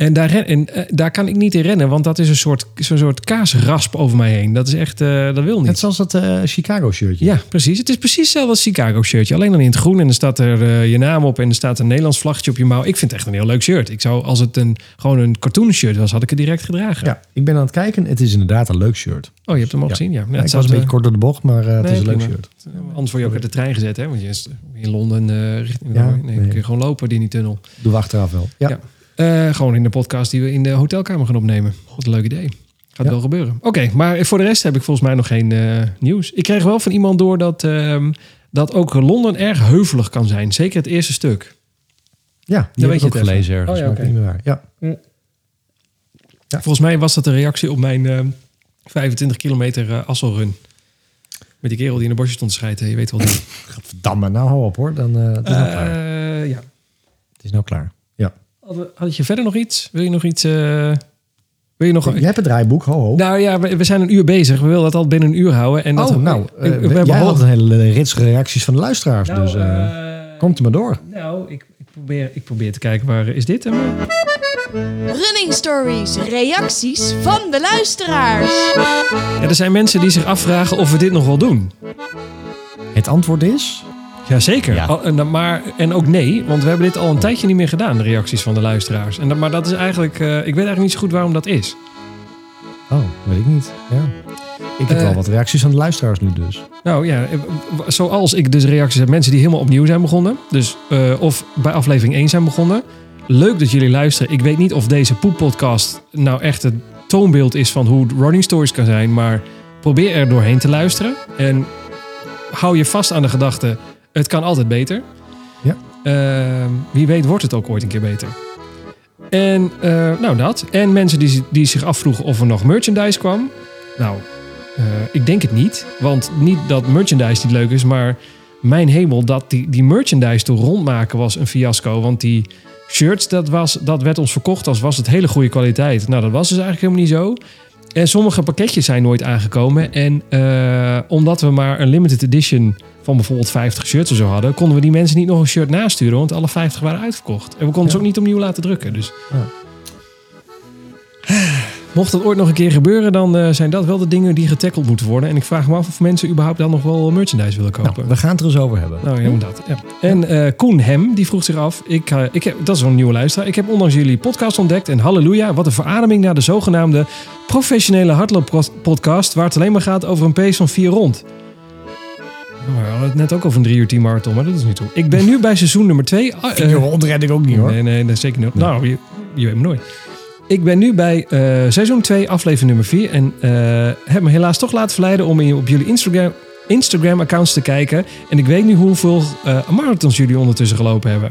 En, daar, ren- en eh, daar kan ik niet in rennen, want dat is een soort, zo'n soort kaasrasp over mij heen. Dat is echt, eh, dat wil niet. Net zoals dat eh, Chicago shirtje. Ja, precies. Het is precies hetzelfde als Chicago shirtje. Alleen dan in het groen en er staat er je naam op en er staat een Nederlands vlaggetje op je mouw. Ik vind het echt een heel leuk shirt. Ik zou, als het een, gewoon een cartoon shirt was, had ik het direct gedragen. Ja, ik ben aan het kijken. Het is inderdaad een leuk shirt. Oh, je hebt hem al Ja. gezien? Ja. Ja, Ja, ik was een beetje kort door de bocht, maar het nee, is een leuk shirt. Anders word je ook uit de trein gezet, hè? Want je is in Londen richting... Nee, dan nee. kun je gewoon lopen, die in die tunnel. Doen we achteraf wel. Ja. Ja. Eh, gewoon in de podcast die we in de hotelkamer gaan opnemen. Wat een leuk idee. Gaat Ja. wel gebeuren. Oké, maar voor de rest heb ik volgens mij nog geen eh, nieuws. Ik kreeg wel van iemand door dat, ehm, dat ook Londen erg heuvelig kan zijn. Zeker het eerste stuk. Ja, die weet je ik ook het gelezen ergens. Oh ja, niet meer waar. Ja. Volgens mij was dat een reactie op mijn ehm, 25 kilometer eh Asselrun. Met die kerel die in de bosje stond te schijten. Je weet wel. Verdamme, nou hou op hoor. Dan, eh, het, is nou klaar. Ja. het is nou klaar. Had, had je verder nog iets? Wil je nog iets... eh, wil je nog... Jij hebt het draaiboek, ho ho. Nou ja, we, we zijn een uur bezig. We willen dat al binnen een uur houden. En dat, oh, nou, eh, we hebben al- een hele rits reacties van de luisteraars. Nou, dus eh, eh, komt er maar door. Nou, ik, ik, probeer, ik probeer te kijken waar is dit hem? Running stories, reacties van de luisteraars. Ja, er zijn mensen die zich afvragen of we dit nog wel doen. Het antwoord is... Jazeker. Ja. Al- en, maar, en ook nee, want we hebben dit al een tijdje niet meer gedaan, de reacties van de luisteraars. En maar dat is eigenlijk, eh, ik weet eigenlijk niet zo goed waarom dat is. Oh, weet ik niet. Ja. Ik heb Eh. wel wat reacties van de luisteraars nu dus. Nou ja, eh, zoals ik dus reacties heb, mensen die helemaal opnieuw zijn begonnen. Dus, of bij aflevering 1 zijn begonnen. Leuk dat jullie luisteren. Ik weet niet of deze poeppodcast nou echt het toonbeeld is van hoe running stories kan zijn. Maar probeer er doorheen te luisteren. En hou je vast aan de gedachte, het kan altijd beter. Ja. Eh, wie weet wordt het ook ooit een keer beter. En eh, nou dat. En mensen die, die zich afvroegen of er nog merchandise kwam. Nou, eh, ik denk het niet. Want niet dat merchandise niet leuk is, maar mijn hemel, dat die, die merchandise toen rondmaken was een fiasco. Want die shirts, dat, was, dat werd ons verkocht als was het hele goede kwaliteit. Nou, dat was dus eigenlijk helemaal niet zo. En sommige pakketjes zijn nooit aangekomen. En eh, omdat we maar een limited edition van bijvoorbeeld 50 shirts of zo hadden, konden we die mensen niet nog een shirt nasturen, want alle 50 waren uitverkocht. En we konden ze ook niet opnieuw laten drukken. Dus. Ja. Mocht dat ooit nog een keer gebeuren, dan eh, zijn dat wel de dingen die getackled moeten worden. En ik vraag me af of mensen überhaupt dan nog wel merchandise willen kopen. Nou, we gaan het er eens over hebben. Nou, ja, inderdaad. Ja. En eh, Koen Hem, die vroeg zich af. Ik, eh, ik heb, dat is een nieuwe luisteraar. Ik heb onlangs jullie podcast ontdekt. En halleluja, wat een verademing naar de zogenaamde professionele hardlooppodcast. Waar het alleen maar gaat over een pace van 4 rond. Nou, we hadden het net ook over een 3 uur 10 marathon, maar dat is niet toe. Ik ben nu bij seizoen nummer 2. Vier rond red ik ook niet hoor. Nee, nee, nee zeker niet. Nou, je, je weet me nooit. Ik ben nu bij eh, seizoen 2, aflevering nummer 4. En eh, heb me helaas toch laten verleiden om in- op jullie Instagram, Instagram-accounts te kijken. En ik weet nu hoeveel eh, marathons jullie ondertussen gelopen hebben.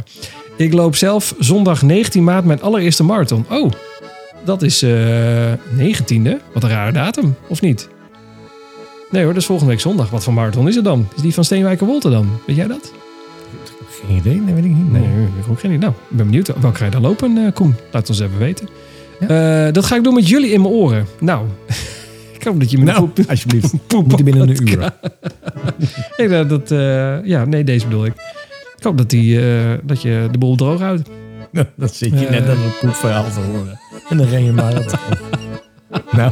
Ik loop zelf zondag 19 maart mijn allereerste marathon. Oh, dat is eh 19e. Wat een rare datum, of niet? Nee hoor, dat is volgende week zondag. Wat voor marathon is het dan? Is die van Steenwijkerwolte dan? Weet jij dat? Geen idee, nee weet ik niet. Nee, ik heb ook geen idee. Nou, ik ben benieuwd. Welke ga je dan lopen, eh, Koen? Laat ons even weten. Eh, dat ga ik doen met jullie in mijn oren. Nou, ik hoop dat je me Nou, poep, alsjeblieft. poep Moet binnen een uur. Nee, dat, dat, eh, ja, nee, deze bedoel ik. Ik hoop dat, die, dat je de boel droog houdt. Dat zit je net aan een poepverhaal te horen. En dan ren je maar. nou,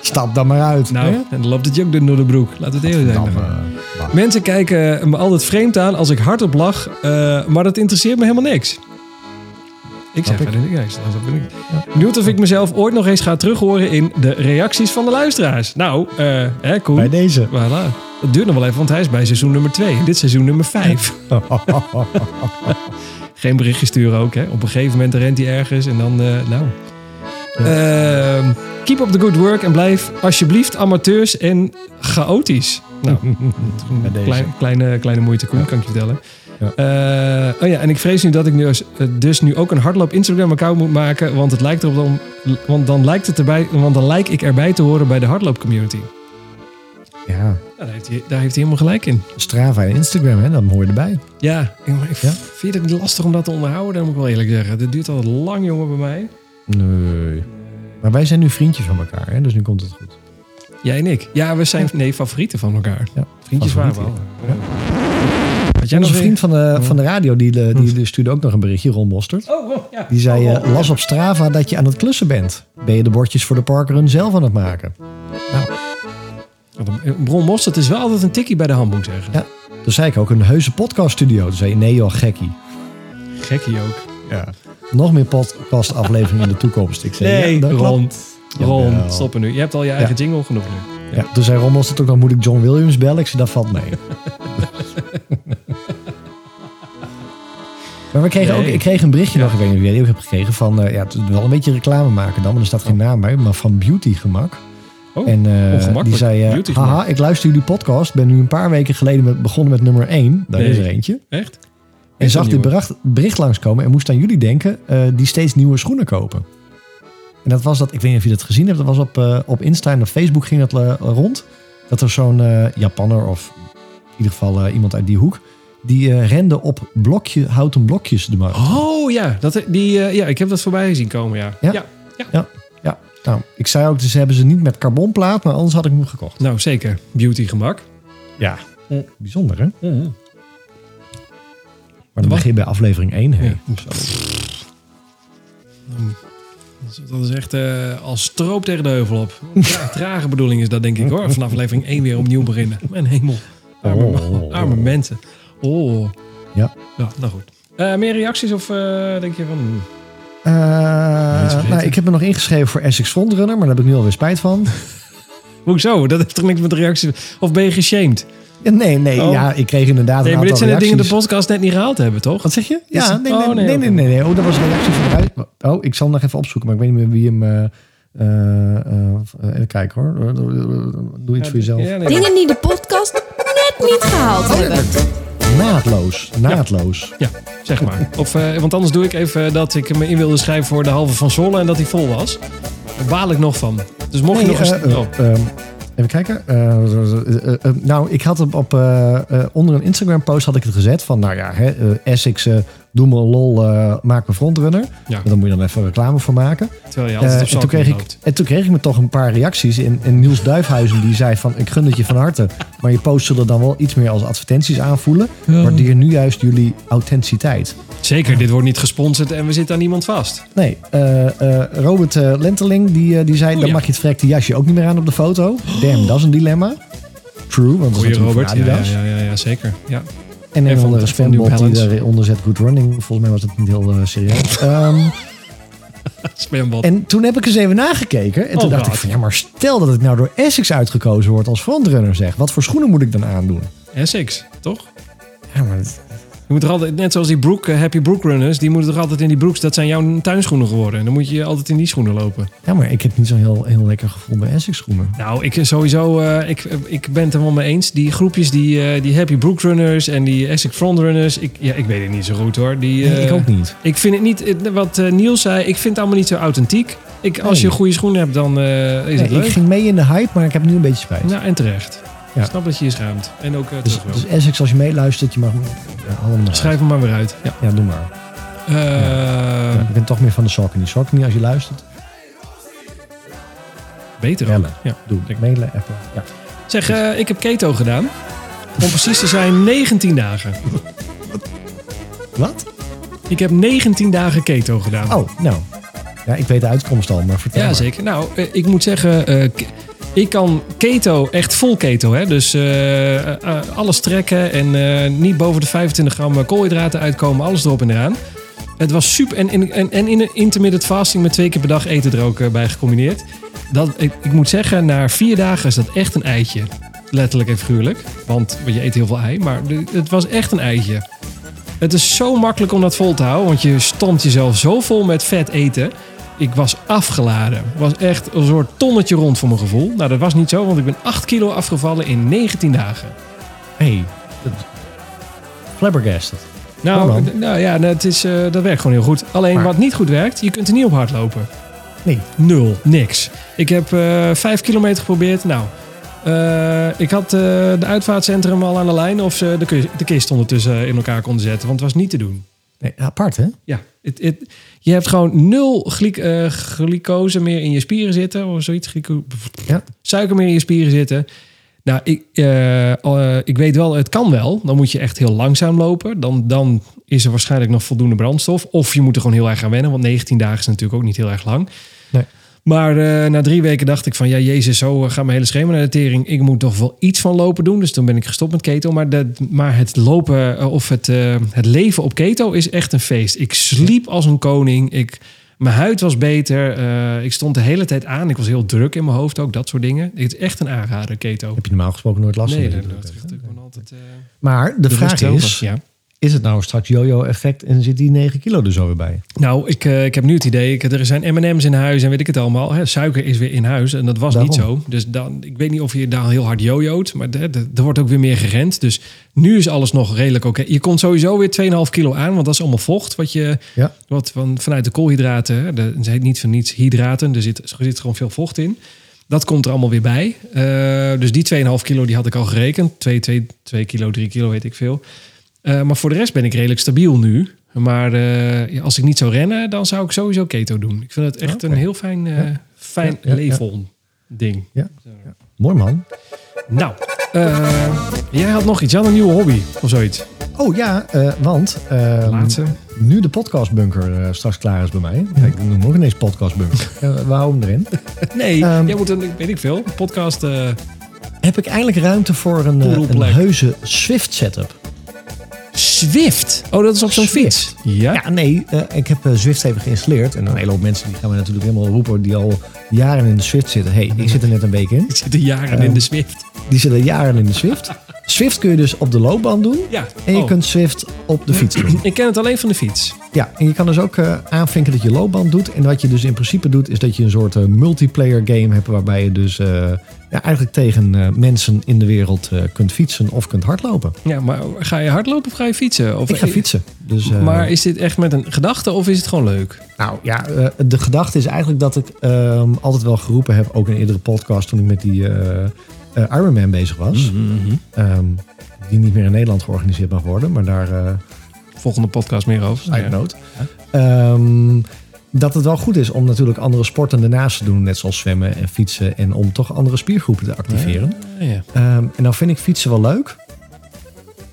stap dan maar uit. Nou, hè? en dan loopt het door de broek. Laten we het eerlijk zijn. Eh. Mensen kijken me altijd vreemd aan als ik hardop lach. eh, maar dat interesseert me helemaal niks. Ik zeg verder niks. Dat vind ik. Benieuwd of ik mezelf ooit nog eens ga terug horen in de reacties van de luisteraars. Nou, eh hè, Koen. Bij deze. Voilà. Dat duurt nog wel even, want hij is bij seizoen nummer 2. Dit seizoen nummer 5. Geen berichtje sturen ook, hè. Op een gegeven moment rent hij ergens en dan, nou... Ehm, keep up the good work en blijf alsjeblieft amateurs en chaotisch. Nou, klein, kleine, kleine moeite, Koen, kan ik je vertellen. Ja. Eh, oh ja, en ik vrees nu dat ik nu als- eh, dus nu ook een hardloop Instagram account moet maken, want het lijkt erop dan, want dan lijkt het erbij, want dan lijk ik erbij te horen bij de hardloop community. Ja, Nou, daar, heeft hij, daar heeft hij helemaal gelijk in. Strava en Instagram, hè, dan hoor je erbij. Ja, ik Ja? vind het lastig om dat te onderhouden, dat moet ik wel eerlijk zeggen. Dit duurt al lang, jongen, bij mij. Nee. Maar wij zijn nu vriendjes van elkaar, hè, dus nu komt het goed. Jij en ik. Ja, we zijn nee, favorieten van elkaar. Ja, Vriendjes waren we al. Ja. Had jij nog Onze vriend van de, van de radio, die, eh, die, die stuurde ook nog een berichtje, Ron Mostert. Oh, oh, ja. Die zei, Oh, eh, oh, las op Strava dat je aan het klussen bent. Ben je de bordjes voor de parkrun zelf aan het maken? Bron Mostert is wel altijd een tikkie bij de hand, moet ik zeggen. Ja. Toen zei ik ook, een heuse podcaststudio. Toen zei je, nee joh, gekkie. Gekkie ook. Ja. Nog meer podcastafleveringen in de toekomst. Ik zei, Nee, ja, dat klopt. Ron. Ron, Jawel. stop er nu. Je hebt al je eigen jingle genoeg nu. Ja, toen zei Ron Mostert ook nog, moet ik John Williams bellen? Ik zei, dat valt mee. maar we kregen Nee. ook, ik kreeg een berichtje nog, ik weet niet die ook hebt gekregen, van, eh, ja, het wel een beetje reclame maken dan, maar er staat geen naam bij, maar van Beauty Gemak. Oh, en eh, die zei, eh, haha, ik luister jullie podcast, ben nu een paar weken geleden met, begonnen met nummer 1, daar Nee. is er eentje. Echt? En zag dit bericht, bericht langskomen en moest aan jullie denken eh, die steeds nieuwe schoenen kopen. En dat was dat, ik weet niet of je dat gezien hebt, dat was op, eh, op Insta en op Facebook ging dat eh, rond. Dat er zo'n Japanner of in ieder geval iemand uit die hoek, Die rende op blokje, houten blokjes de markt. Oh ja, dat, die, ja, ik heb dat voorbij zien komen, ja. Ja? ja. Ja, ja. Nou, ik zei ook, dus hebben ze niet met carbonplaat, maar anders had ik hem gekocht. Nou, zeker. Beauty gemak. Ja. Bijzonder, hè? Mhm. Maar dan Wat? begin je bij aflevering 1. Hè? Ja. Dat is- Dat is echt eh, als stroop tegen de heuvel op. Ja, trage bedoeling is dat, denk ik hoor. Vanaf aflevering 1 weer opnieuw beginnen. Mijn hemel. Arme, Oh. arme mensen. Oh. Ja. Ja, nou goed. Eh, meer reacties of eh, denk je van... nou, ik heb me nog ingeschreven voor Essex Frontrunner, maar daar heb ik nu alweer spijt van. Hoezo? Dat heeft toch niks met de reacties... Of ben je geshamed? Ja, nee, nee, Oh. ja, ik kreeg inderdaad Nee, een maar dit zijn de dingen die de podcast net niet gehaald hebben, toch? Wat zeg je? Ja, nee, nee, oh, nee, nee, nee, oké. nee, nee. Oh, dat was een reactie van eruit. Oh, ik zal hem nog even opzoeken, maar ik weet niet meer wie hem... eh, eh, eh, even kijken hoor. Doe iets voor jezelf. Ja, nee, Dingen die de podcast net niet gehaald hebben. Naadloos, naadloos. Ja, zeg maar. Of, eh, want anders doe ik even dat ik me in wilde schrijven voor de halve van Zwolle en dat hij vol was. Daar baal ik nog van. Dus mocht je Nee, nog eens... oh. Even kijken. Eh, eh, eh, nou, ik had het op, onder een Instagram post had ik het gezet van, nou ja, hè, doe me lol, eh, maak me frontrunner. Ja. Daar moet je dan even reclame voor maken. Terwijl je Eh, altijd op en, toen kreeg ik, en toen kreeg ik me toch een paar reacties. En, en Niels Duifhuizen die zei van, ik gun het je van harte. Maar je posts zullen dan wel iets meer als advertenties aanvoelen. Waardeer nu juist jullie authenticiteit. Zeker, dit wordt niet gesponsord en we zitten aan niemand vast. Nee, eh, eh, Robert eh, Lenteling die, eh, die zei... Oh, dan ja. mag je het verrekte jasje ook niet meer aan op de foto. Damn, dat is een dilemma. True, want dat is Goeie natuurlijk Robert. Ja, ja, ja, ja, ja, zeker. Ja. En En een van- andere spambot die Balance. eronder zet good running. Volgens mij was het niet heel eh, serieus. Ehm, Spambot. en toen heb ik eens even nagekeken. En toen Oh, dacht God. ik van... Ja, maar stel dat ik nou door Essex uitgekozen word als frontrunner zeg. Wat voor schoenen moet ik dan aandoen? Essex, toch? Ja, maar het- Je moet er altijd, net zoals die broek, eh, Happy Brook Runners, die moeten toch altijd in die broeks, dat zijn jouw tuinschoenen geworden. En dan moet je altijd in die schoenen lopen. ja, maar ik heb niet zo'n heel, heel lekker gevoel bij Essex schoenen. Nou, ik sowieso, eh, ik, ik ben het er wel mee eens. Die groepjes, die, eh, die Happy Brook Runners en die Essex Front Runners, ik, ja, ik weet het niet zo goed hoor. Die, Nee, eh, ik ook niet. Ik vind het niet, wat eh, Niels zei, ik vind het allemaal niet zo authentiek. Ik, als Nee. je goede schoenen hebt, dan eh, is Nee, het leuk. ik ging mee in de hype, maar ik heb nu een beetje spijt. Nou, en terecht. Ja. Ik snap dat je je schaamt. En ook eh, dus, dus Essex, als je meeluistert, je mag naar Schrijf hem maar weer uit. Ja. Ja, doe maar. Eh, ik ben toch meer van de Saucony. Saucony, als je luistert, Beter bellen. Ja. Doe. Mailen, appen. Ja. Zeg, eh, ik heb keto gedaan. Om precies te zijn 19 dagen. Wat? Ik heb 19 dagen keto gedaan. Oh, nou. Ja, ik weet de uitkomst al, maar vertel ja, maar. zeker. Nou, ik moet zeggen, ik kan keto, echt vol keto, hè? dus eh, eh, alles trekken en eh, niet boven de 25 gram koolhydraten uitkomen, alles erop en eraan. Het was super. En, en, en, in intermittent fasting met twee keer per dag eten er ook bij gecombineerd. Dat, ik, ik moet zeggen, na vier dagen is dat echt een eitje. Letterlijk en figuurlijk. Want je eet heel veel ei, maar het was echt een eitje. Het is zo makkelijk om dat vol te houden, want je stampt jezelf zo vol met vet eten. Ik was afgeladen. Het was echt een soort tonnetje rond voor mijn gevoel. Nou, dat was niet zo, want ik ben 8 kilo afgevallen in 19 dagen. hey, dat- flabbergasted. Nou, Oh, nou ja, het is, eh, dat werkt gewoon heel goed. Alleen Maar- wat niet goed werkt, je kunt er niet op hard lopen. Nee. Nul, niks. Ik heb eh 5 kilometer geprobeerd. Nou, eh, ik had de uitvaartcentrum al aan de lijn of ze de, de kist ondertussen in elkaar konden zetten, want het was niet te doen. nee. Apart, hè? Ja, het, je hebt gewoon nul glyc, eh, glycose meer in je spieren zitten. Of zoiets. Ja. Suiker meer in je spieren zitten. Nou, ik, eh, eh, ik weet wel, het kan wel. Dan moet je echt heel langzaam lopen. Dan, dan is er waarschijnlijk nog voldoende brandstof. Of je moet er gewoon heel erg aan wennen. Want 19 dagen is natuurlijk ook niet heel erg lang. Nee. Maar eh, na drie weken dacht ik van... Ja, jezus, zo eh, gaat mijn hele schema naar de tering. Ik moet toch wel iets van lopen doen. Dus toen ben ik gestopt met keto. Maar, dat, maar het lopen eh, of het, het leven op keto is echt een feest. Ik sliep als een koning. Ik, mijn huid was beter. Ik stond de hele tijd aan. Ik was heel druk in mijn hoofd ook. Dat soort dingen. Het is echt een aanrader, keto. Heb je normaal gesproken nooit last Nee, van? dat, natuurlijk. dat, dat, ik ben altijd... Maar de bewust vraag is, ja. Is het nou straks yo-yo-effect en zit die 9 kilo er zo weer bij? Nou, ik, eh, ik heb nu het idee, ik, er zijn M&M's in huis en weet ik het allemaal. Hè, suiker is weer in huis en dat was niet zo. Dus dan, ik weet niet of je daar heel hard jojoot, maar er wordt ook weer meer gerend. Dus nu is alles nog redelijk oké. Je komt sowieso weer 2,5 kilo aan, want dat is allemaal vocht. Wat je, Ja. wat van, vanuit de koolhydraten, hè, de, ze heet niet van niets hydraten, er zit, er zit gewoon veel vocht in. Dat komt er allemaal weer bij. Eh, dus die 2,5 kilo die had ik al gerekend. 2, 2, 2 kilo, 3 kilo, weet ik veel. Eh, maar voor de rest ben ik redelijk stabiel nu. Maar eh, ja, als ik niet zou rennen, dan zou ik sowieso keto doen. Ik vind het echt Oké. een heel fijn, fijn Ja, ja, ja. leefhol ding. Mooi man. Nou, jij had nog iets. Je had een nieuwe hobby of zoiets. Oh ja, want ehm, Laatste. nu de podcastbunker straks klaar is bij mij. Kijk, ik noem ook ineens podcastbunker. Hem erin. Nee, Ehm, jij moet een, weet ik veel, podcast. Heb ik eindelijk ruimte voor een, een heuse Swift setup. Swift. Oh, dat is op zo'n fiets. Ja. Ja, nee, eh, ik heb Zwift even geïnstalleerd. En een hele hoop mensen die gaan me natuurlijk helemaal roepen... die al jaren in de Swift zitten. hey, ik zit er net een week in. Ik zit er jaren in Ehm, de Swift. Die zitten jaren in de Swift. Swift kun je dus op de loopband doen. Ja. En je Oh. kunt Swift op de fiets doen. Ik ken het alleen van de fiets. Ja, en je kan dus ook eh, aanvinken dat je loopband doet. En wat je dus in principe doet, is dat je een soort multiplayer game hebt. Waarbij je dus ja, eigenlijk tegen eh, mensen in de wereld eh, kunt fietsen of kunt hardlopen. Ja, maar ga je hardlopen of ga je fietsen? Of, Ik ga fietsen. Dus, eh, Maar is dit echt met een gedachte of is het gewoon leuk? Nou ja, eh, de gedachte is eigenlijk dat ik ehm, altijd wel geroepen heb, ook in een eerdere podcast toen ik met die eh eh, Ironman bezig was. Ehm, die niet meer in Nederland georganiseerd mag worden, maar daar eh Volgende podcast meer over. uit Ja. Dat het wel goed is om natuurlijk andere sporten ernaast te doen, net zoals zwemmen en fietsen, en om toch andere spiergroepen te activeren. Ja, ja. Ehm, en dan vind ik fietsen wel leuk.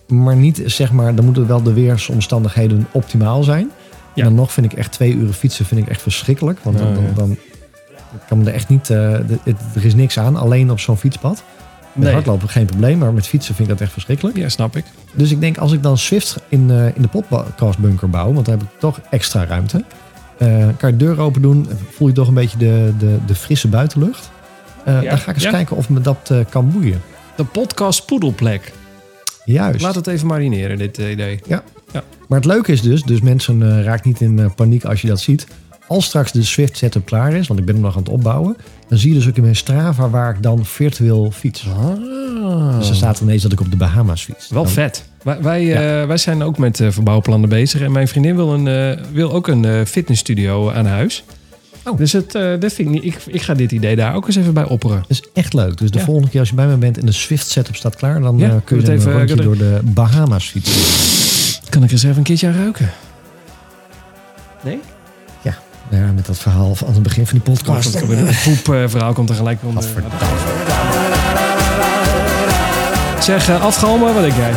Maar niet, zeg maar, dan moeten wel de weersomstandigheden optimaal zijn. Ja. En dan nog vind ik echt twee uur fietsen vind ik echt verschrikkelijk. Want dan, Ja, dan, dan kan me er echt niet, eh, het- er is niks aan, alleen op zo'n fietspad. Met Nee. hardlopen geen probleem, maar met fietsen vind ik dat echt verschrikkelijk. ja, snap ik. Dus ik denk als ik dan Swift in, eh, in de podcastbunker bouw, want dan heb ik toch extra ruimte. Eh, kan je de deur open doen, voel je toch een beetje de, de, de frisse buitenlucht. Eh, Ja, Dan ga ik eens ja. kijken of me dat eh, kan boeien. De podcast Poedelplek. Juist. Laat het even marineren, dit idee. Maar het leuke is dus, dus mensen eh raak niet in paniek als je dat ziet. Als straks de Swift setup klaar is, want ik ben hem nog aan het opbouwen, dan zie je dus ook in mijn Strava waar ik dan virtueel fiets. Ah. Dus er staat ineens dat ik op de Bahama's fiets. Wel Dan- vet. Wij, wij, eh, wij zijn ook met eh, verbouwplannen bezig. En mijn vriendin wil, een, eh, wil ook een eh, fitnessstudio aan huis. Oh. Dus het, eh, dat vind ik, niet, ik, ik ga dit idee daar ook eens even bij opperen. Dat is echt leuk. Dus de Ja. volgende keer als je bij me bent en de Swift setup staat klaar, dan Ja, eh, kun je het dan een even, rondje door de Bahama's fietsen. Kan ik eens even een keertje aan ruiken? Nee? Ja, met dat verhaal van aan het begin van die podcast. Het poepverhaal komt er gelijk onder. Zeg, uh, afgalmen, wat denk jij?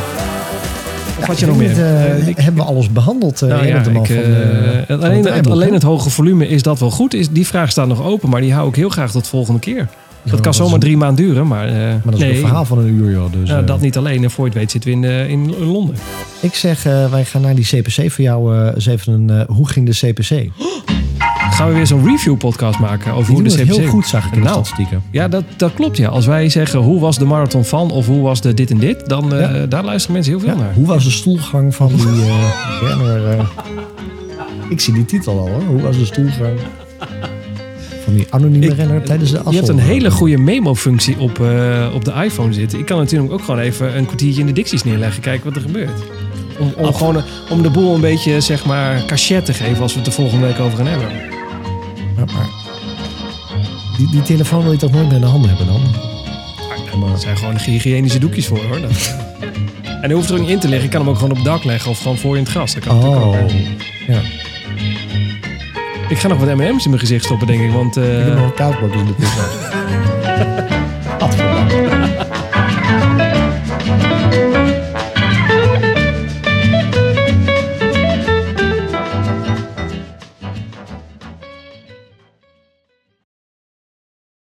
Of had je nog meer? Eh, Eh, ik- hebben we alles behandeld? Nou ja, ik, van, alleen, het, alleen hoge volume, is dat wel goed? Is, die vraag staat nog open, maar die hou ik heel graag tot volgende keer. Dat dat kan zomaar een- drie maanden duren, maar, eh, Maar dat is nee, een verhaal van een uur, joh. Dus, dat niet alleen. En voor je het weet zitten we in, eh, in Londen. Ik zeg, eh, wij gaan naar die CPC voor jou eh, eens even een... hoe ging de CPC? Gaan we weer zo'n review podcast maken over Die hoe de CPC... heel goed, zag ik in de Nou, statistieken. Ja, dat, dat klopt ja. Als wij zeggen hoe was de marathon van of hoe was de dit en dit, dan eh, daar luisteren mensen heel veel Ja, naar. hoe was de stoelgang van die eh, renner? eh? ik zie die titel al hoor. Hoe was de stoelgang van die anonieme Ik- renner tijdens de Je hebt een hele goede memo-functie op, op de iPhone zitten. Ik kan natuurlijk ook gewoon even een kwartiertje in de dicties neerleggen. Kijken wat er gebeurt. Om, om, gewoon, om de boel een beetje, zeg maar, cachet te geven als we het de volgende week over gaan hebben. Maar, maar, die, die telefoon wil je toch nooit meer in de handen hebben dan? Er zijn gewoon hygiënische doekjes voor hoor. Dat, en hij hoeft er ook niet in te liggen. Ik kan hem ook gewoon op het dak leggen of gewoon voor je in het gras. Dat kan natuurlijk ook. Oh, hè. ja. Ik ga nog wat M&M's in mijn gezicht stoppen denk ik. Want eh, Ik heb nog een kaasblok in de pizza.